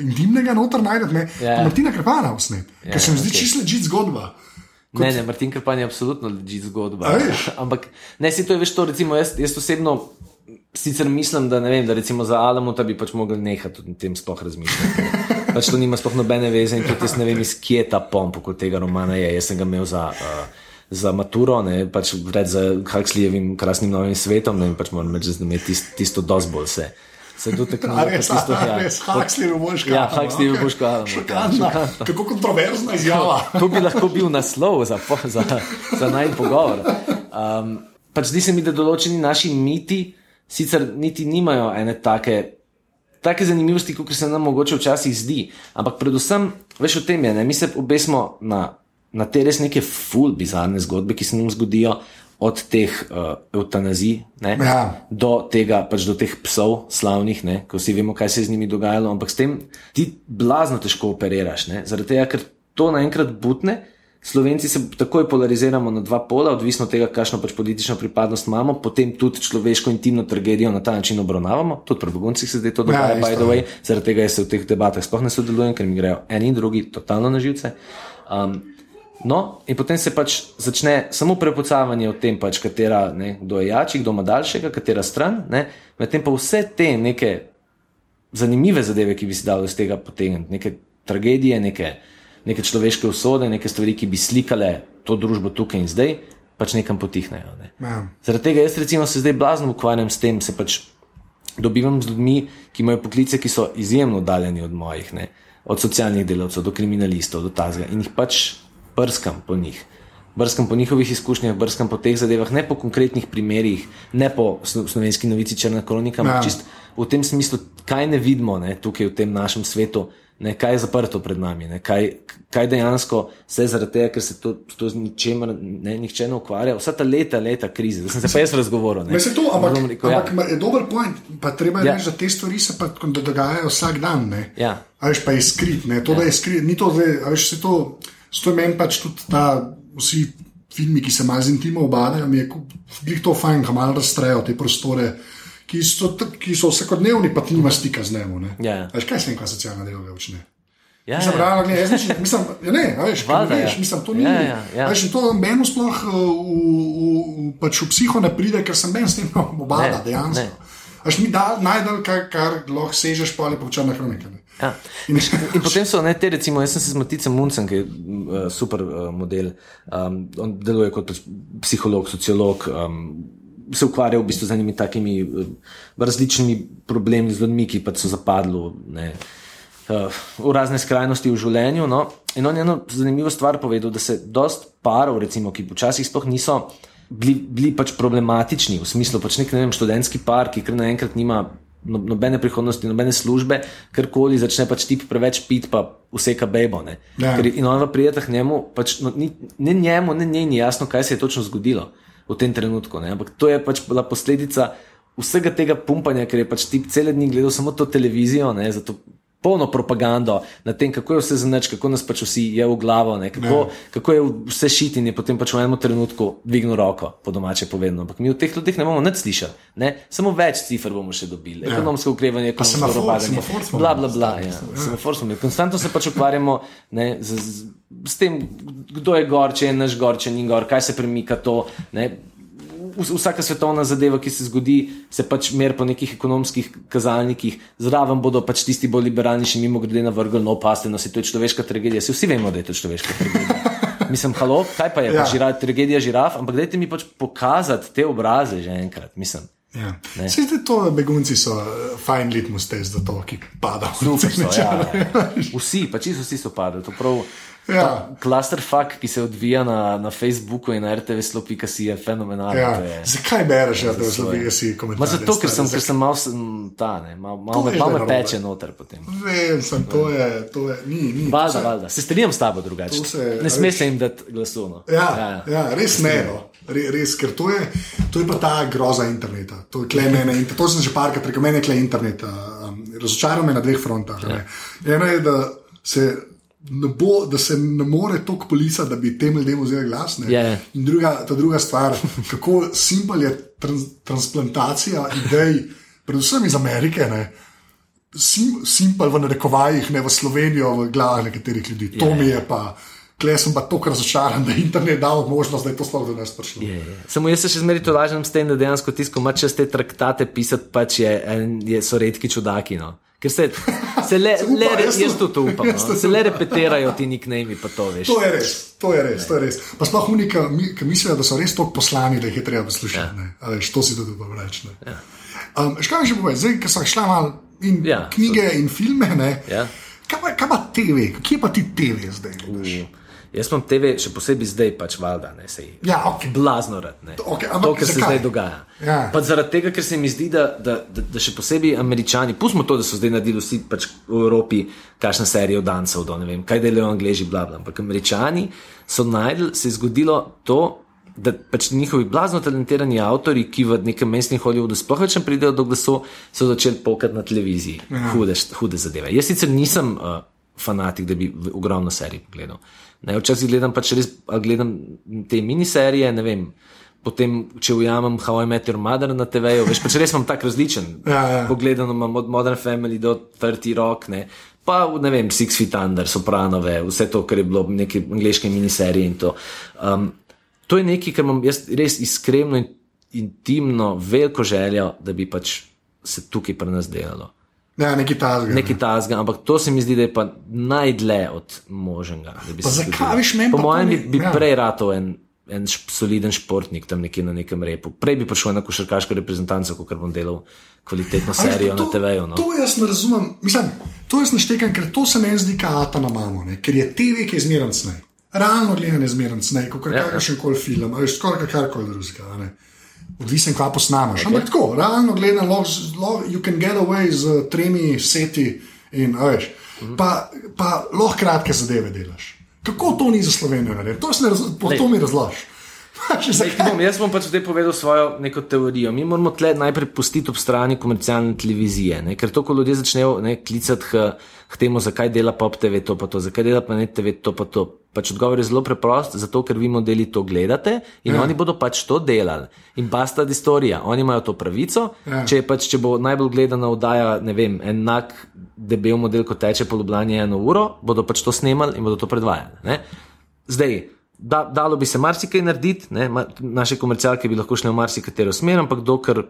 intimnega noter najdete. Ne, ja. Martina Karpana posnet, ja, ker se mi zdi okay. čisto ležit zgodba. Kot... Ne, ne, Martin Karpan je absolutno ležit zgodba. ampak ne, si to je veš to, recimo jaz, jaz osebno. Sicer mislim, da, vem, da za Alamo bi pač mogli nehati o tem sploh razmišljati. pač to nima sploh nobene veze in tudi jaz ne vem, iz kje je ta pomp, kot tega romana je. Jaz sem ga imel za. Uh, za maturo, ne pač pred Huxleyjevim krasnim novim svetom, ne pač moram reči, da je tist, tisto dosti bolj vse. Se dotakne tudi tega, da je Huxley v božku. Ja, Huxley v božku. Kako kontroverzna izjava. To bi lahko bil naslov za, za, za najbolj pogovor. Um, pač zdi se mi, da določeni naši miti sicer niti nimajo ene take. Take zanimivosti, kot se nam mogoče včasih zdi, ampak predvsem, veš, o tem je, ne? mi se obesmo na na te res neke ful bizarne zgodbe, ki se nam zgodijo, od teh uh, eutanazij ja. do tega, pač do teh psov slavnih, ne, ko vsi vemo, kaj se je z njimi dogajalo, ampak s tem ti blazno težko operiraš, ne, zaradi tega, ker to naenkrat butne. Slovenci se takoj polariziramo na dva pola, odvisno od tega, kakšno pač politično pripadnost imamo, potem tudi človeško intimno tragedijo na ta način obravnavamo. Tudi pri Beguncih se zdaj to dogaja, ja, by the way, zaradi tega jaz se v teh debatah sploh ne sodelujem, ker mi grejo eni in drugi totalno na živce. Um, No, in potem se pač začne samo prepucavanje o tem, pač, katera, ne, kdo je jači, kdo ima daljšega, katera stran, medtem pa vse te neke zanimive zadeve, ki bi se dalo iz tega potegniti, neke tragedije, neke, neke človeške usode, neke stvari, ki bi slikale to družbo tukaj in zdaj, pač nekam potihnejo. Ne. Ja. Zaradi tega jaz recimo se zdaj blazno ukvarjam s tem, se pač dobivam z ljudmi, ki imajo poklice, ki so izjemno oddaljeni od mojih, ne. od socialnih delavcev do kriminalistov, do tazga in jih pač prskam po njih. Brskam po njihovih izkušnjah, brskam po teh zadevah, ne po konkretnih primerih, ne po slo- slovenski novici Črna kronika, ampak Ja. čist v tem smislu, kaj ne vidimo ne, tukaj v tem našem svetu, ne, kaj je zaprto pred nami, ne, kaj, kaj dejansko se zaradi tega, ker se to, to z ničemer ne, nihče ne ukvarja, vsa ta leta, leta krize, da sem se pa jaz razgovoril. ne. Se to, ampak, rekel, ja. ampak ma- je dober point. Pa treba je Ja. ja. reči, da te stvari se pa da dogajajo vsak dan. Ne? Ja. A veš, pa je skrit, ne? to, ja. da je skrit, ni to zdaj, a veš, se to, to je meni pač tudi ta, vsi filmi, ki se malo z intimo obadajo, mi je glih to fajn, ko malo razstrejo te prostore, ki so, ki so vsakodnevni, pa ti nima stika z njemu. ne. Ja. Veš, kaj se jim, kaj socialna delovka učne? Ja, Mislim, ja. realno, gledaj, jaz mislim, ja, ne, veš, kaj Valjda, veš, ja. mislim, to ni. Ja, ja, ja. Veš, to meni sploh uh, v, v, v, pač v psiho ne pride, ker sem meni s tem obada, Ne, dejansko. ne. Až mi da najdel, kar, kar lahko sežeš, pa ali pa črna kronika. Ja. In, in potem so ne, te, recimo, jaz sem se z Maticem Muncem, ki je uh, super uh, model, um, on deluje kot psiholog, sociolog. Um, Se ukvarja v bistvu z enimi takimi uh, različnimi problemi z ljudmi, ki pač so zapadli ne, uh, v razne skrajnosti v življenju. No. In on je eno zanimivo stvar povedal, da se dost parov, recimo, ki včasih sploh niso bili, bili pač problematični, v smislu pač nek ne vem, študentski par, ki kar naenkrat nima nobene prihodnosti, nobene službe, karkoli začne pač tip preveč pit, pa vseka bebo. ne. Ja. Ker in on v prijetah njemu, pač, no, ni, ne njemu, ne njej ni jasno, kaj se je točno zgodilo v tem trenutku. Ne? Ampak to je pač bila posledica vsega tega pumpanja, ker je pač tip cele dni gledal samo to televizijo, ne, za to polno propagando na tem, kako je vse zanač, kako nas pač vsi je v glavo, ne, kako, kako je vse šit in je potem pač v enem trenutku dvignil roko, po domače povedano. Ampak mi v teh ljudeh ne bomo nič slišali, ne? samo več cifr bomo še dobili. Ja. Ekonomsko ukrevanje, ekonomsko semafor smo bla, imeli, bla, bla. Ja. Semafor smo imeli. Konstantno se pač ukvarjamo ne, z, z, s tem, kdo je gor, če je naš gor, če ni gor, kaj se premika to. Ne. Vs- Vsaka svetovna zadeva, ki se zgodi, se pač mer po nekih ekonomskih kazalnikih, zraven bodo pač tisti bolj liberalni, še mimo grede na vrgel, no, paste, no, se to je človeška tragedija. Vsi vemo, da je to človeška tragedija. Mislim, halo, kaj pa je, ja. Pa žira, tragedija žiraf, ampak dajte mi pač pokazati te obraze že enkrat, mislim. Ja. Se zdi to, begunci so eh, fajn litmus test za to, ki pada. Super so, ja, ja. Vsi, pa čisto vsi so padli. Prav. Ja. Clusterfuck, ki se odvija na, na Facebooku in na RTV slopi, ki si je fenomenalen. Ja. je- Zakaj bereš, ja, da to zlobi, je- si Ma komentar? zato, ker sem, ker sem mal ta, ne, mal, mal, me, mal me peče noter potem. Vem, sem, to je, to je, ni, ni. to Valjda, se- valjda. Se strinjam s tabo drugače. se- Ne smeš jim dati glasovno. Ja, ja, res ne. No. Re, res, ker to je, to je pa ta groza interneta. To, mene, inter- to sem že parkrat rekel, meni je kle internet. Um, razočaral me na dveh frontah. Ja. Eno je, da se. Ne bo, da se ne more toliko polisa, da bi tem ljudem vzeli glas. ne. Ja, ja. In druga, ta druga stvar, kako simpel je trans, transplantacija idej, predvsem iz Amerike. Ne. Sim, simpel v narekovajih, ne v Slovenijo, v glavah nekaterih ljudi. To Ja. mi je pa, klej sem pa tako razočaran, da je internet dal možnost, da je to sploh do nas prišlo. Je, je. Samo jaz se še zmeraj tolažim s tem, da dejansko tisko ima čez te traktate pisati, pač je, je, so redki čudaki. No. Ker se, se le, Se upa, le, jaz jaz to- to, upam, jaz no. se le repetirajo ti nicknami, pa to veš. To je res, to je res, to je res. Pa sploh unika, ki mislijo, da so res tako poslani, da jih je treba poslušati. Ja. Veš, to si tudi upam reči. Ja. Um, mi že povej, zdaj, ker sem šla mal in Ja, knjige in filme, ne, Ja. kaj, pa, kaj pa TV, kje pa ti TV zdaj? Mm. Jaz imam TV, še posebej zdaj, pač valjda, ne sej. Ja, ok. Blazno rad. Ne. To, ampak kar se zakaj? zdaj dogaja. Ja. Pa zaradi tega, ker se mi zdi, da, da, da, da še posebej američani, pustimo to, da so zdaj naredili vsi pač v Evropi, kakšna serija dancev, do ne vem, kaj delajo angliži, bla bla. Ampak američani so najdel, se je zgodilo to. Da pač njihovi blazno talentirani avtori, ki v nekem mestnem Hollywoodu sploh več ne pridejo do glasu, so začeli pokati na televiziji. Hude, hude zadeve. Jaz sicer nisem uh, fanatik, da bi ogromno serij pogledal. Ne, včasih gledam pač res, gledam te miniserije, ne vem. Potem, če ujamem How I Met Your Mother na TV-ju, veš, pač res imam tak različen. Ja, ja. Pogledano imam od Modern Family do 30 Rock, ne. pa ne vem, Six Feet Under, Sopranove, vse to, kar je bilo neke angliške miniserije in to. Um, to je nekaj, kar imam jaz res iskreno in intimno, veliko željo, da bi pač se tukaj pri nas delalo. Ja, nekaj tazga. Nekaj tazga, ampak to se mi zdi, da je pa najdlje od možnega. bi zakaj, veš, meni Po mojem bi, bi ja. prej rato en. En soliden športnik tam nekje na nekem repu. Prej bi prišel na košarkaško reprezentanco, kot bom delal kvalitetno A veš, serijo to- na TV-ju. No. To jaz ne razumem. Mislim, to jaz naštekam, ker to se meni zdi kata na mamo, ne? ker je TV, ki je zmeren snej. Realno gledano je zmeren snej, kot Ja. kakršen koli film, ali skoraj karkoli drugega. Odvisen, kva posnamaš. Okay. Ampak tako, realno gledano, lahko you can get away z tremi seti in veš. Pa, pa lahko kratke zadeve delaš. Kako to ni za Slovenijo? To, se ne raz- po- to mi razložiš. Bom, jaz bom pač zdaj povedal svojo neko teorijo. Mi moramo tle najprej pustiti ob strani komercialne televizije, ne? ker to, ko ljudje začnejo ne, klicati k, k temu, zakaj dela Pop TV to pa to, zakaj dela Planet TV to pa to. Pač odgovor je zelo preprost, zato ker vi modeli to gledate in ja. oni bodo pač to delali. In basta istorija, oni imajo to pravico. Ja. Če, pač, če bo najbolj gledana oddaja, ne vem, enak debel model, kot teče po Ljubljani eno uro, bodo pač to snemali in bodo to predvajali. Ne? Zdaj, da, dalo bi se marsikaj narediti, ne? naše komercialke bi lahko šle v marsikatero smer, ampak dokler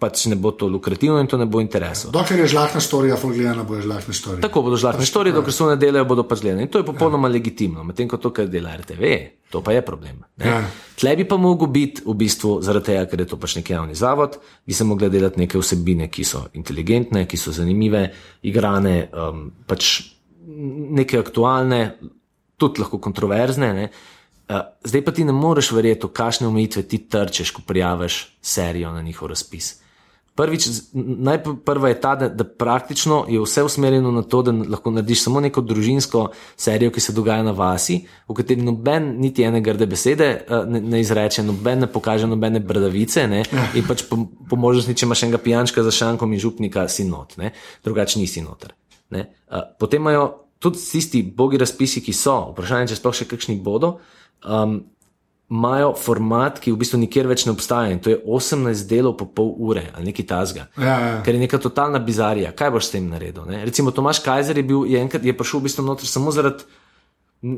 pač ne bo to lukrativno in to ne bo interesov. Dokler je žlahna storija, folgljena bo žlahna storija. Tako bodo žlahne štorije, dokler so ne delajo, bodo pač gledane. In to je popolnoma legitimno, medtem ko to, kar dela RTV, to pa je problem. ne. Ja. Tle bi pa mogel biti v bistvu, zaradi tega, ker je to pač neki javni zavod, bi se mogli delati neke vsebine, ki so inteligentne, ki so zanimive, igrane, um, pač neke aktualne, tudi lahko kontroverzne. Ne? Uh, zdaj pa ti ne moreš verjeti, v kakšne omejitve ti trčeš, ko prijaviš serijo na njihov razpis. Prvič, z- najprej prva je ta, da, da praktično je vse usmerjeno na to, da lahko narediš samo neko družinsko serijo, ki se dogaja na vasi, v kateri noben niti ene grde besede eh, ne, ne izreče, noben ne pokaže nobene bradavice. Ne, in pač po, po možnosti, če imaš enega pijančka za šankom in župnika, si not, ne, drugače nisi noter. Ne. Eh, Potem imajo tudi tisti bogi razpisi, ki so, vprašanje, če sploh še kakšni bodo. Um, imajo format, ki v bistvu nikjer več ne obstaja in to je 18 delov po pol ure ali nekaj tasga. Ja, ja. Ker je neka totalna bizarija. Kaj boš s tem naredil? Ne? Recimo Tomaš Kajzer je bil, je enkrat je prišel v bistvu noter samo zaradi,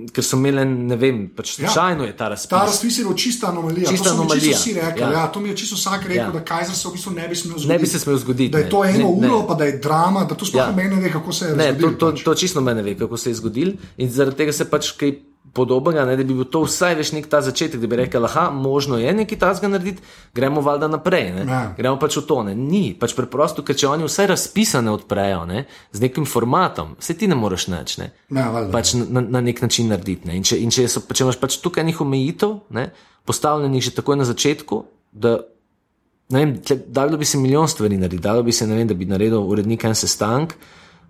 ker so imeli, ne vem, pač Ja. slučajno je ta razpis. Ta razpis je bil čista anomalija. Čista to anomalija. Čisto rekli, Ja. ja. Ja, to mi je čisto vsak rekel, Ja. ja. da Kajzer se v bistvu ne bi smel zgoditi. Ne bi se smel zgoditi. Da je ne. to eno Ne, ne. uro, pa da je drama, da to sploh Ja. ja. meni ne ve, kako se je Ne, to, zgodilo. to, pač. to čisto mene ve, kako se je zgodil. In zaradi tega se pač kaj podobnega, ne, da bi bil to vsaj veš nek ta začetek, da bi rekel, aha, možno je nekaj tasga narediti, gremo valjda naprej. Ne. Ja. Gremo pač v to. Ne. Ni, pač preprosto, ker če oni vsaj razpisane odprejo ne, z nekim formatom, se ti ne moreš nič. Ne. Ja, valjda. Pač na, na nek način narediti. Ne. In če, in če, so, če imaš pač tukaj nekaj omejitev, ne, postavljenih že takoj na začetku, da ne vem, tle, dalo bi se milijon stvari narediti, dalo bi se, ne vem, da bi naredil urednik en sestank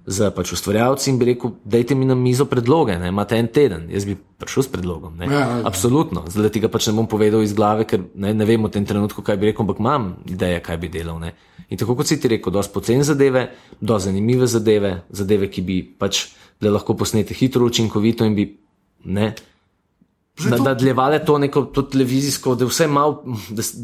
z pač ustvarjalci in bi rekel, dajte mi na mizo predloge, ne, imate en teden, jaz bi prišel s predlogom. Ne. Ja, ja. Absolutno, zdaj ti ga pač ne bom povedal iz glave, ker ne, ne vem v tem trenutku, kaj bi rekel, ampak imam ideje, kaj bi delal. Ne. In tako kot si ti rekel, dosti poceni zadeve, dosti zanimive zadeve, zadeve, ki bi pač lahko posnete hitro, učinkovito in bi ne. Nadaljevale to neko to televizijsko, da vse malo, da, s-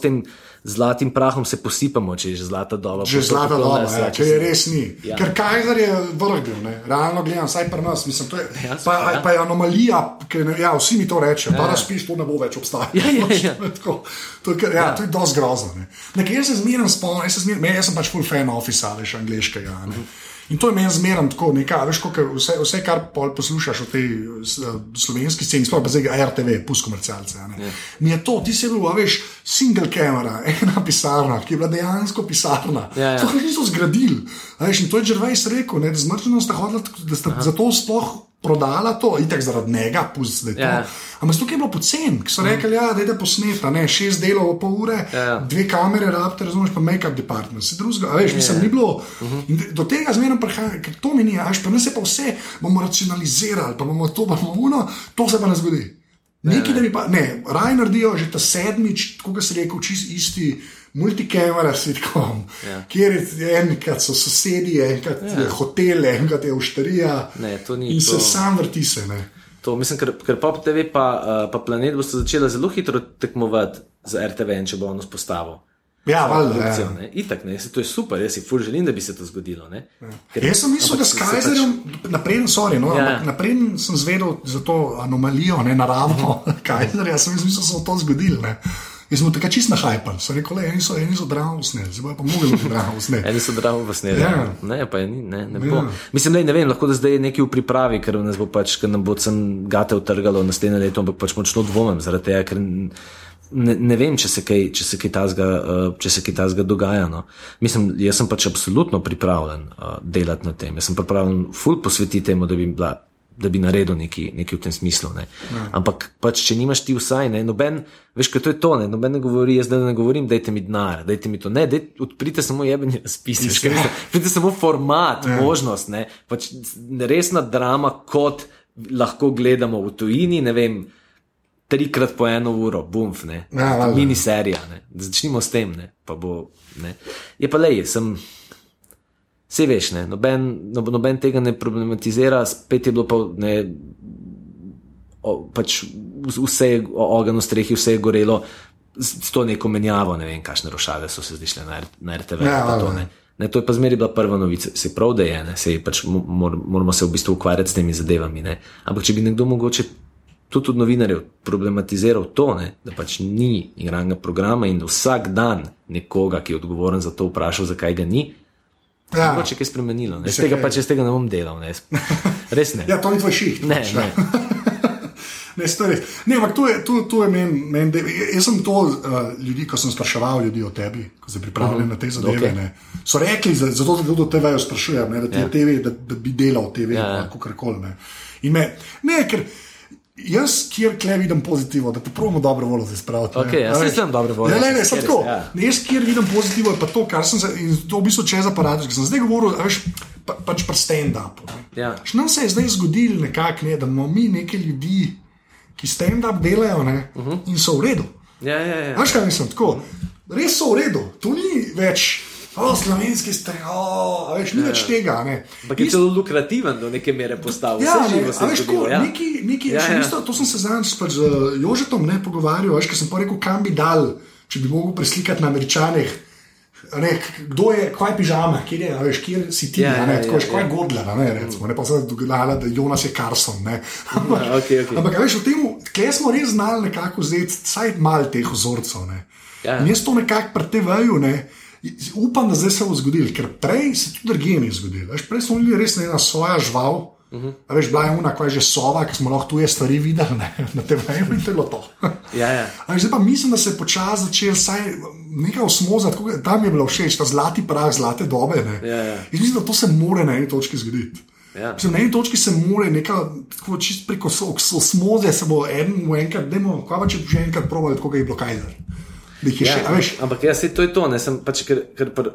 tem zlatim prahom se posipamo, če je že zlata doba. Že pa zlata doba, nas, ja, če je res ni. Ja. Ja. Ker Kajzer je vrh bil, ne? realno gledam, vsaj pri nas. Mislim, to je, Ja, pa, ja. pa je anomalija, ker ne, ja, vsi mi to rečejo, ta razpis to ne bo več obstajal. Ja, ja, ja. Tako, to, je kar- ja, to je dosti grozno. ne. Nekaj jaz se zmeraj spomnim, jaz, se meni- jaz sem pač full fan ofisa, veš, angliškega. Ne? In to je meni zmeraj tako, nekaj, veš, kot vse, vse, kar poslušaš o tej s- slovenski sceni, sploh pa zdaj RTV, pust komercialce. a ne. Mi je to, ti si bil, veš, single camera, ena pisarna, ki je bila dejansko pisarna. Ja, ja. To niso zgradili. Veš, in to je Žervajs rekel, ne, da zmrznjeno sta hodila, da sta zato sploh prodala to, itek zaradi njega, pusti, da je to. Ja. Ampak tukaj je bilo pocen, ki so rekli, ja, da je posneta, ne, šest delov, pol ure, Ja, ja. dve kamere, rabite, razumeš, pa make-up department, se drugega, a veš, mislim, ni bilo. In Do tega zmerno prihaja, ker to mi ni, a veš, pa nas je pa vse, bomo racionalizirali, pa bomo to, pa bomo uno, to se pa ne zgodi. Nekaj, da bi pa, ne, raj naredijo že ta sedmič, kot si rekel, čist isti multikamera sitcom, Ja. kjer je enkrat so sosedi, enkrat ja. je hotel, enkrat je ušterija. Ne, to ni In to. se sam vrti se, ne. To, mislim, ker, ker Pop TV pa, uh, pa Planet boste začela zelo hitro tekmovati za RTV, če bo on vzpostavil. Ja, valjda. Ja. ne. Itak, ne, saj to je super, jaz si ful želim, da bi se to zgodilo. Ne. Ker- Jaz sem mislil, da s se- se Kajzerjem, naprej, sorry, no, Ja. ja. naprej sem zvedel za to anomalijo, ne naravno Kajzerja, sem mislil, da se bo to zgodilo. ne. Jaz sem tako čist na hajpan, so rekli, le, eni so, eni so dramo sneli, zdaj pa mogli biti dramo sneli. Eni so dramo sneli. Ja. Ne, pa je ni, ne, ne Ja. bo. Mislim, ne, ne vem, lahko da zdaj je nekaj v pripravi, ker nas bo pač, ker nam bo sem gate utrgalo naslednje leto, ampak pač močno dvomim zaradi tega, ker ne, ne vem, če se kaj, če se kaj tazga, uh, če se kaj tazga dogaja. No. Mislim, jaz sem pač absolutno pripravljen uh, delati na tem. Jaz sem pripravljen ful posvetiti temu, da bi bila da bi naredil nekaj, nekaj v tem smislu. Ne. Ja. Ampak, pač, če nimaš ti vsaj, ne, noben, veš, kaj to je to, ne, noben ne govori, jaz da ne govorim, dajte mi denar, dajte mi to. Ne, dej, odprite samo jebeni razpis. Odprite samo format, ja. možnost, ne. Pač resna drama, kot lahko gledamo v tujini, ne vem. Trikrat po eno uro, bumf, ne. Ja. Miniserija, ne. Začnimo s tem, ne. Pa bo, ne. Je pa le, sem. Vse veš, ne, noben, no, noben tega ne problematizira, spet je bilo pa ne, o, pač vse je ogen v strehi, vse je gorelo, s, s to neko menjavo, ne vem, kakšne rošade so se zdišle na, na RTV. Ja, pa to, ne. Ne, to je pa zmeri bila prva novica, se prav, da je, ne, se pač mo- mor, moramo se v bistvu ukvarjati s temi zadevami. Ne. Ampak če bi nekdo mogoče tudi od novinarjev problematiziral to, ne, da pač ni igranega programa in vsak dan nekoga, ki je odgovoren za to, vprašal, zakaj ga ni, Ja. Mogoče je kaj spremenilo. Ne? Z Se tega pač jaz tega ne bom delal. Ne? Res ne. Ja, to ni tvoj šiht. ne, pač, ne. Ne, je res. Ne, ampak to je, to, to je meni, men, jaz sem to uh, ljudi, ko sem spraševal ljudi o tebi, ko se pripravljali uh -huh. na te zadeve. Okay. So rekli, za- zato da tudi o TV-ju sprašujem, ne, da, Ja. TV, da, da bi delal TV, Ja, ja, kako koli. Ne. In me, ne, ker jaz, kjer kle vidim pozitivno, da te pravimo dobro voljo zdaj spraviti. ne. Okej, jaz A se veš. strinjam dobro voljo, Ne, ne, ne, sem tako. ja. Ne, Jaz, kjer vidim pozitivno, je pa to, kar sem se, in to v bistvu čez aparat, ki sem zdaj govoril, veš, pa, pač pri stand-upu. ne. Ja. Še Nam se je zdaj zgodilo nekako, ne, da imamo mi nekaj ljudi, ki stand-up delajo ne, uh -huh. in so v redu. Ja, ja, ja. Veš, kaj mislim, tako. Res so v redu, to ni več. O, slovenski a veš, ni ja. več tega. Ampak je celo lukrativen do neke mere postal. Ja, ne, je veš, ko, Ja. neki, neki, Ja, ja, ja. ja. Isto, to sem se zadnjič pač z Jožetom ne pogovarjal, veš, ker sem pa rekel, kam bi dal, če bi mogel preslikati na američanih. Ne, kdo je, kaj je pižama, kje je, veš, kje si ti, Ja, ja, ne, ja, tako ja, kaj je ja. Godler, ne, recimo, ne pa se dogajala, da Jonas je Carson, ne. Ampak, Ja, okej, okej. ampak veš, v tem, kje smo res znali nekako vzeti vsaj malo teh vzorcev, ne. Ja. In jaz to nekako pri TV-ju, ne, upam, da zdaj se bo zgodilo, ker prej se tudi drugje ni zgodilo. Veš, prej smo bili res ena svoja žival. Uh -huh. Veš, bila je una, ko je že sova, ki smo lahko tuje stvari videli ne, na TV-ju in bilo to. Ja, ja. Veš, Zdaj pa mislim, da se je počasi začel vsaj nekaj osmoza, tako, tam je bilo všeč, ta zlati prah, zlate dobe. Ne. Ja, ja. In mislim, da to se more na eni točki zgoditi. Ja. Mislim, na eni točki se more nekaj, tako čist preko osmoze se bo en enkrat, dajmo, kaj pa če bi že enkrat probali, tako je bilo Kajzer. Da jih Ja, še, veš, ampak jaz se to je to, ne sem pač, ker, ker pr,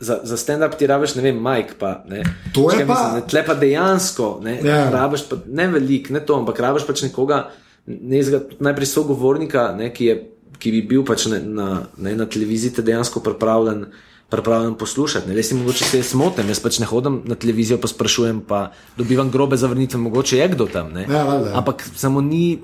za, za stand-up ti rabiš, ne vem, Mike. Pa, ne. To je Kaj pa- Mislim, ne, tle pa dejansko, ne, Ja. rabiš pa ne velik, ne to, ampak rabiš pač nekoga, ne, zga- najprej sogovornika, ne, ki, je, ki bi bil pač ne, na, ne, na televiziji te dejansko pripravljen. Pripravljen poslušati. Ne, Le si mogoče se jaz motim, jaz pač ne hodim na televizijo, pa sprašujem, pa dobivam grobe zavrnitve, mogoče je kdo tam. ne. Ja, valjda. Ampak samo ni,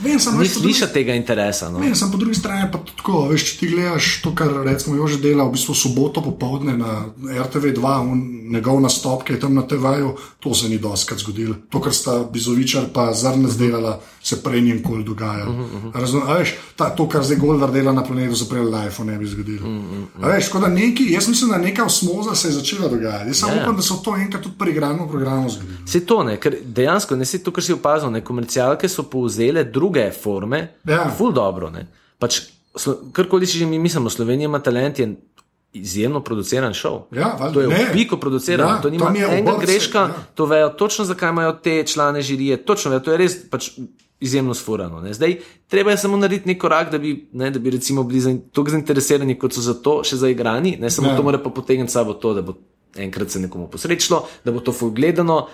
Vem, veš, po drugi- tega interesa. No. Ne, sem po drugi strani pa tako, veš, če ti gledaš to, kar recimo Jože dela v bistvu soboto popovdne na RTV2, un- njegov nastop, ki je tam na TV-ju, to se ni doskrat zgodilo. To, kar sta Bizovičar pa Zrne zdelala, se prej ni nikoli dogajalo. Razum, a veš, ta, to, kar zdaj Goldar dela na planetu, se prej live ne bi zgodilo. A Veš, tako da neki, jaz mislim, da neka osmoza se je začela dogajati. Jaz samo Ja. upam, da se to enkrat tudi pri igranju programu zgodilo. Se to ne, ker dejansko ne se to, kar si opazil, ne komercialke so povzele druge forme, Ja. ful dobro. Ne. Pač, karkoli si že mi mislimo, Slovenija ima talent, je izjemno produciran šov. Ja, valjda. to je Ne. v piko producirano, Ja, to nima enega obrc, greška, ja. to vejo točno, zakaj imajo te člane žirije, točno vejo, to je res pač izjemno sfurano. Ne. Zdaj, treba je samo narediti nek korak, da bi, ne, da bi recimo bili toliko zainteresirani, kot so za to še zaigrani, ne samo Ja. to mora pa potegniti sabo to, da bo enkrat se nekomu posrečilo, da bo to ful gledano.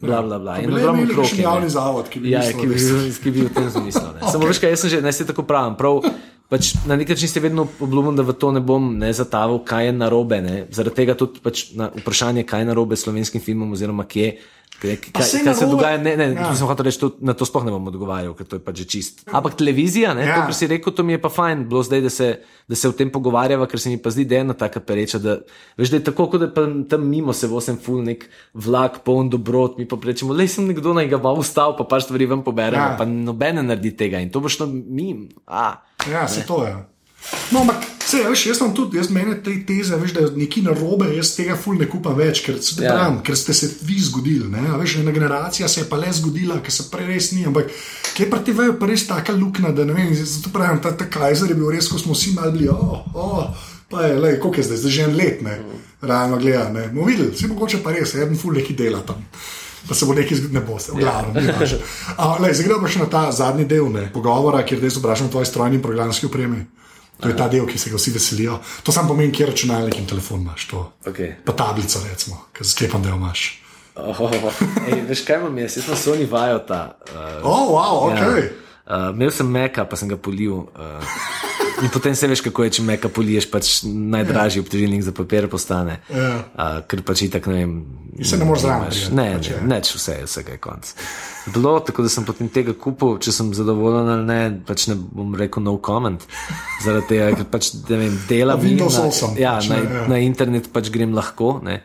Bla, bla, bla. Pa In ogromno kakšen ne. javni zavod, ki bi Ja, mislil, ki bi, bil- ki bi v tem zamislil. Okay. Samo veš, kaj jaz sem že, naj se tako pravim. Prav, pač na nek način se vedno obljubim, da v to ne bom ne zataval, kaj je narobe. Ne. Zaradi tega tudi pač na vprašanje, kaj je narobe s slovenskim filmom, oziroma kje. Kaj, kaj, saj kaj se dogaja, ne, ne, Ja. sem hotel reči, to, na to sploh ne bom odgovarjal, ker to je pač že čist. Ampak televizija, ne, ja. to, kar si rekel, to mi je pa fajn, bilo zdaj, da se, da se o tem pogovarjava, ker se mi pa zdi, da je ena taka pereča, da, veš, da je tako, kot da pa tam mimo se vosem ful nek vlak, poln dobrot, mi pa rečemo, le sem nekdo naj ga bo ustal, pa par stvari ven poberemo, Ja. pa noben ne naredi tega in to bo šlo mim. A. Ja, se to je. No, ampak, se, veš, jaz sem tudi, jaz meni te teze, veš, da je nekaj narobe, jaz tega ful ne kupam več, ker, Ja. pravim, ker ste se vi zgodili. Ne? A Veš, ena generacija se je pa le zgodila, ker se prej res ni. Ampak kje pa ti vejo, pa res taka luknja, da ne vem, zato pravim, ta, ta Kajzer je bil res, ko smo vsi malo bili, oh, oh, pa je, lej, koliko je zdaj, zdaj že en let, ne, realno gleda, ne, bomo videli, vsi mogoče pa res, en ful neki dela tam. Pa se bo nekaj zgodilo, ne bo se, v glavnem. ni važno. A, lej, Zdaj gremo še na ta zadnji del ne, pogovora, kjer zdaj vprašam o tvoji strojni in programski opremi. To je ta del, ki se ga vsi veselijo. To samo pomeni, kje računalnik in telefon imaš. To. Okay. Pa tablico, recimo, ki sklepam, da jo imaš. Oh, ej, veš kaj imam jaz? Jaz sem Sony Vajota. Uh, O, oh, wow, ok. Ja. Uh, imel sem meka, pa sem ga polil. Uh, in potem se veš, kako je, če meka poliješ, pač najdražji obtežilnik za papir postane. Ja. Uh, ker pač itak ne vem. In se ne moreš zraven nimaš- prijeti, Ne, pač ne, neč vse, vsega je konc. Bilo, tako da sem potem tega kupil, če sem zadovoljen ali ne, pač ne bom rekel no comment. Zaradi tega, ker pač ne vem, dela mi Windows na, 8 ja, pač, na, ja. na internet pač grem lahko. Ne.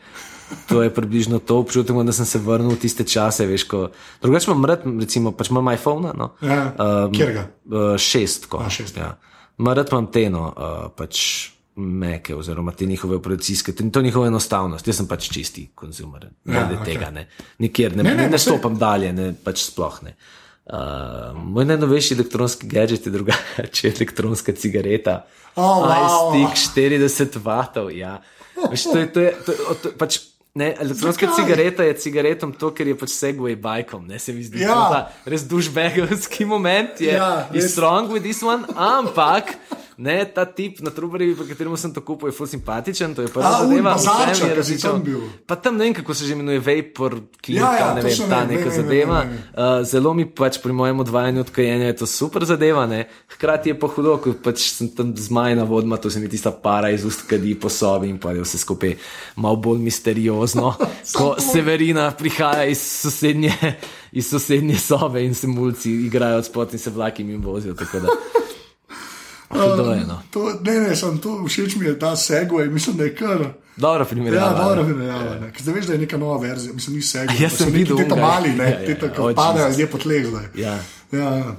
To je približno to, občutek, da sem se vrnil v tiste čase. Veš, ko, drugače imam rad, recimo, pač imam iPhone. No, Ja, kjer ga? Uh, šest, ko. A, šest. Ja. Ma rad imam te, no, uh, pač meke, oziroma te njihove operacijske, te- to njihovo enostavnost. Jaz sem pač čisti konzumer, ne Ja, ja, okej. tega, ne. nikjer ne, Ne, ne, ne, ne, ne stopam dalje, ne, pač sploh ne. Uh, moj najnovejši elektronski gadget je drugače, elektronska cigareta. Oh, wow. iStick 40 vatov, ja. Veš, to je, to je, to je, to je pač, ne, elektronska Zakaj? cigareta je cigaretom to, ker je pač segway bajkom, ne se mi zdi. Ja. to ta Res dušbegovski moment je. Ja, strong with this one, ampak ne, ta tip na Trubarjevi, po katerem sem to kupil, je ful simpatičen, to je prva zadeva. mi je ki si različno. tam. Pa tam ne vem, kako se že imenuje, vapor, klinka, Ja, ja, ne to vem, ta vem, neka vem, zadeva. vem, vem. Uh, zelo mi pač pri mojem odvajanju od kajenja je to super zadeva, ne? hkrati je pa hudo, ko pač sem tam zmajna vodma, to se mi tista para iz ust kadi po sobi in pa je vse skupaj malo bolj misteriozno, ko Severina prihaja iz sosednje, iz sosednje sobe in se mulci igrajo od spod in se vlaki jim vozijo. Tako da. Je, no. To, ne, ne, sem to, všeč mi je ta segway, mislim, da je kar. Dobro Ja, primerjava. dobro, ne. primerjava. Ker Zdaj veš, da je neka nova verzija, mislim, ni segway. Jaz sem videl Te ta onega. mali, ne, Ja, ja, te ta, ja. padajo ljudje po tleh zdaj. Ja. Ja, ja.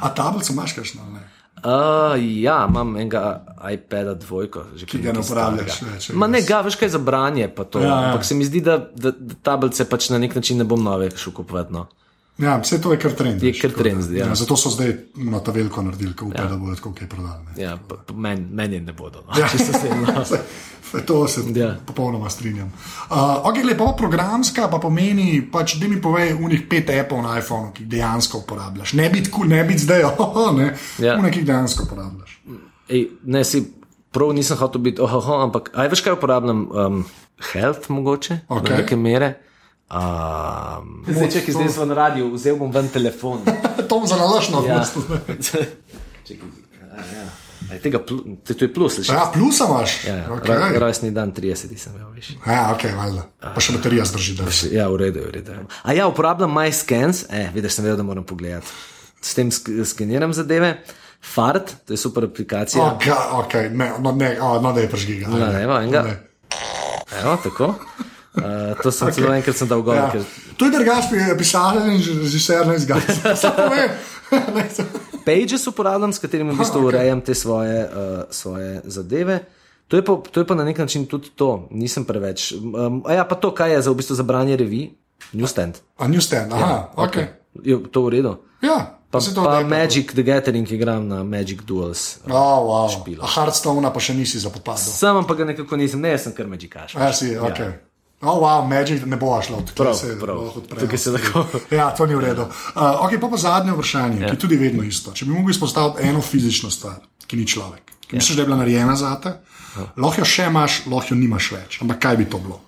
A tablico imaš kakšno? Ne? Uh, ja, imam enega iPada dvojko, že Ki ga ne uporabljaš več, Ma ne, ga, veš kaj za branje, pa to. Ja, ja. Ampak se mi zdi, da, da, da tablice pač na nek način ne bom nove šel kupovati. No. Ja, vse to je kar trend. Je kar trend da. zdaj, ja. Ja, zato so zdaj na ta veliko naredili, ko upajo, ja. da bodo tako kaj prodali. ne. Ja, meni men je ne bodo. No. Ja. Se. Saj, To se Ja. popolnoma strinjam. Uh, ok, lepo programska pa pomeni, pač, da mi povej, unih pet apov na iPhonu, ki jih dejansko uporabljaš. Ne biti cool, ne biti zdaj, oh, ne, Ja. unih, ki jih dejansko uporabljaš. Ej, ne, si prav nisem hotel biti, oh, oh, ampak aj veš kaj uporabljam? Um, health mogoče, Okej. do neke mere. Um, zdaj, če ki zdaj na radiju, vzel bom ven telefon. To za nalašno Ja. Čekaj, ja. Aj, tega, plu, to, to je plus, slišiš? Ja, plusa imaš. Ja, ja. okay. okay. Rojstni dan 30 sem imel, veš. ja, ok, valjda. Pa še baterija zdrži. Da. Ja, v redu, v redu. A ja, uporabljam MyScans, eh, vidiš, sem vedel, da moram pogledati. S tem sk skeniram zadeve. Fart, to je super aplikacija. Ok, ok, ne, no, ne, oh, no da je prežgi. No, ne, evo, enega. Ne. Evo, tako. Uh, to sem okay. celo enkrat sem dal gor. Ja. Ker... To je drugač, pisatelj in režiser, ne zgadi. Samo povem. Ne, se- Pages uporabljam, s katerimi v bistvu urejam te svoje, uh, svoje zadeve. To je, pa, to je pa na nek način tudi to, nisem preveč. Um, a ja, pa to, kaj je za, v bistvu za branje revij, newsstand. A newsstand, aha, ok. Je to v redu? Ja, Pa, pa odneha. Magic the Gathering igram na Magic Duels. Oh, wow. A Hearthstone pa še nisi zapopadal. Sam pa ga nekako nisem, ne, sem kar Magicaš. Ja, si, ok. Oh, wow, Magic ne bo šlo, Prav, se lahko odpre. Tukaj se lahko- Ja, to ni v redu. Uh, ok, pa pa zadnje vprašanje, ja. ki je tudi vedno isto. Če bi mogel izpostaviti eno fizično stvar, ki ni človek, ki ja. misliš, da je bila narejena za te, ja. lahko jo še imaš, lahko jo nimaš več. Ampak kaj bi to bilo?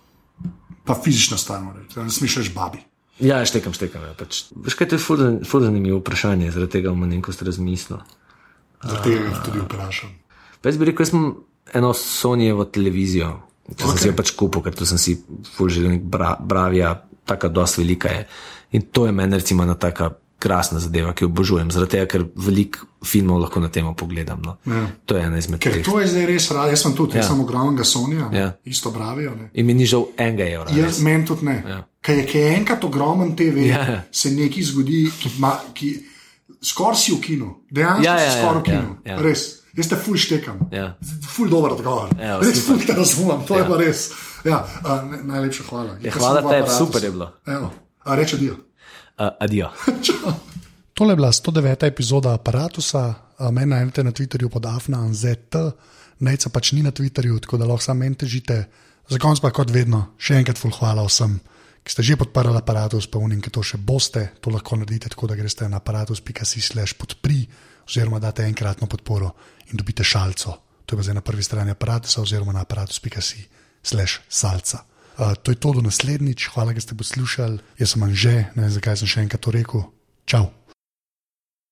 Pa fizična stvar, da ne reči babi. Ja, štekam, štekam. Ja, pač. Veš kaj, to je ful zan- ful zanimivo vprašanje, zaradi tega bom malenkost razmislil. Zaradi tega ga tudi vprašam. Pa jaz bi rekel, jaz sem eno Sonyjevo televizijo, če okay. sem si jo pač kupil, ker to sem si želel, nek bra, bravija, taka dosti velika je. In to je meni recimo ena taka krasna zadeva, ki jo obožujem, zaradi tega, ker veliko filmov lahko na temo pogledam. No. Ja. To je ena izmed teh. to je zdaj res rad, jaz sem tudi, ja. Ja. jaz sem ogromnega Sonja, Ja. isto bravijo. Ne. In mi ni žal enega evra. Jaz res. meni tudi ne. Ja. Ker je, je enkrat ogromen TV, Ja. ja. se nekaj zgodi, ki, ma- ki skoraj si v kinu, dejansko Ja, ja, ja, si ja, skoraj v ja, kinu. ja. Res. Jaz te ful štekam. Ja. Ful dober odgovor. Evo, res ful te razumem, to je Ja. pa res. Ja, a, ne, najlepša hvala. Ja, Ker hvala tebi, super je bilo. Evo, a reče dio. Uh, adijo. Tole je bila 109. epizoda aparata. Mene najdete na Twitterju pod afnanzt, najca pač ni na Twitterju, tako da lahko samo meni težite. Za konec pa kot vedno, še enkrat ful hvala vsem, ki ste že podprli aparatus, pa unim, ki to še boste. To lahko naredite tako, da greste na aparatus.si/slash podpri oziroma date enkratno podporo in dobite šalco. To je pa zdaj na prvi strani aparata oziroma na aparatus.si/slash salca. Uh, to je to do naslednjič, hvala, da ste poslušali. Jaz sem manj že, ne vem zakaj sem še enkrat to rekel. Čau!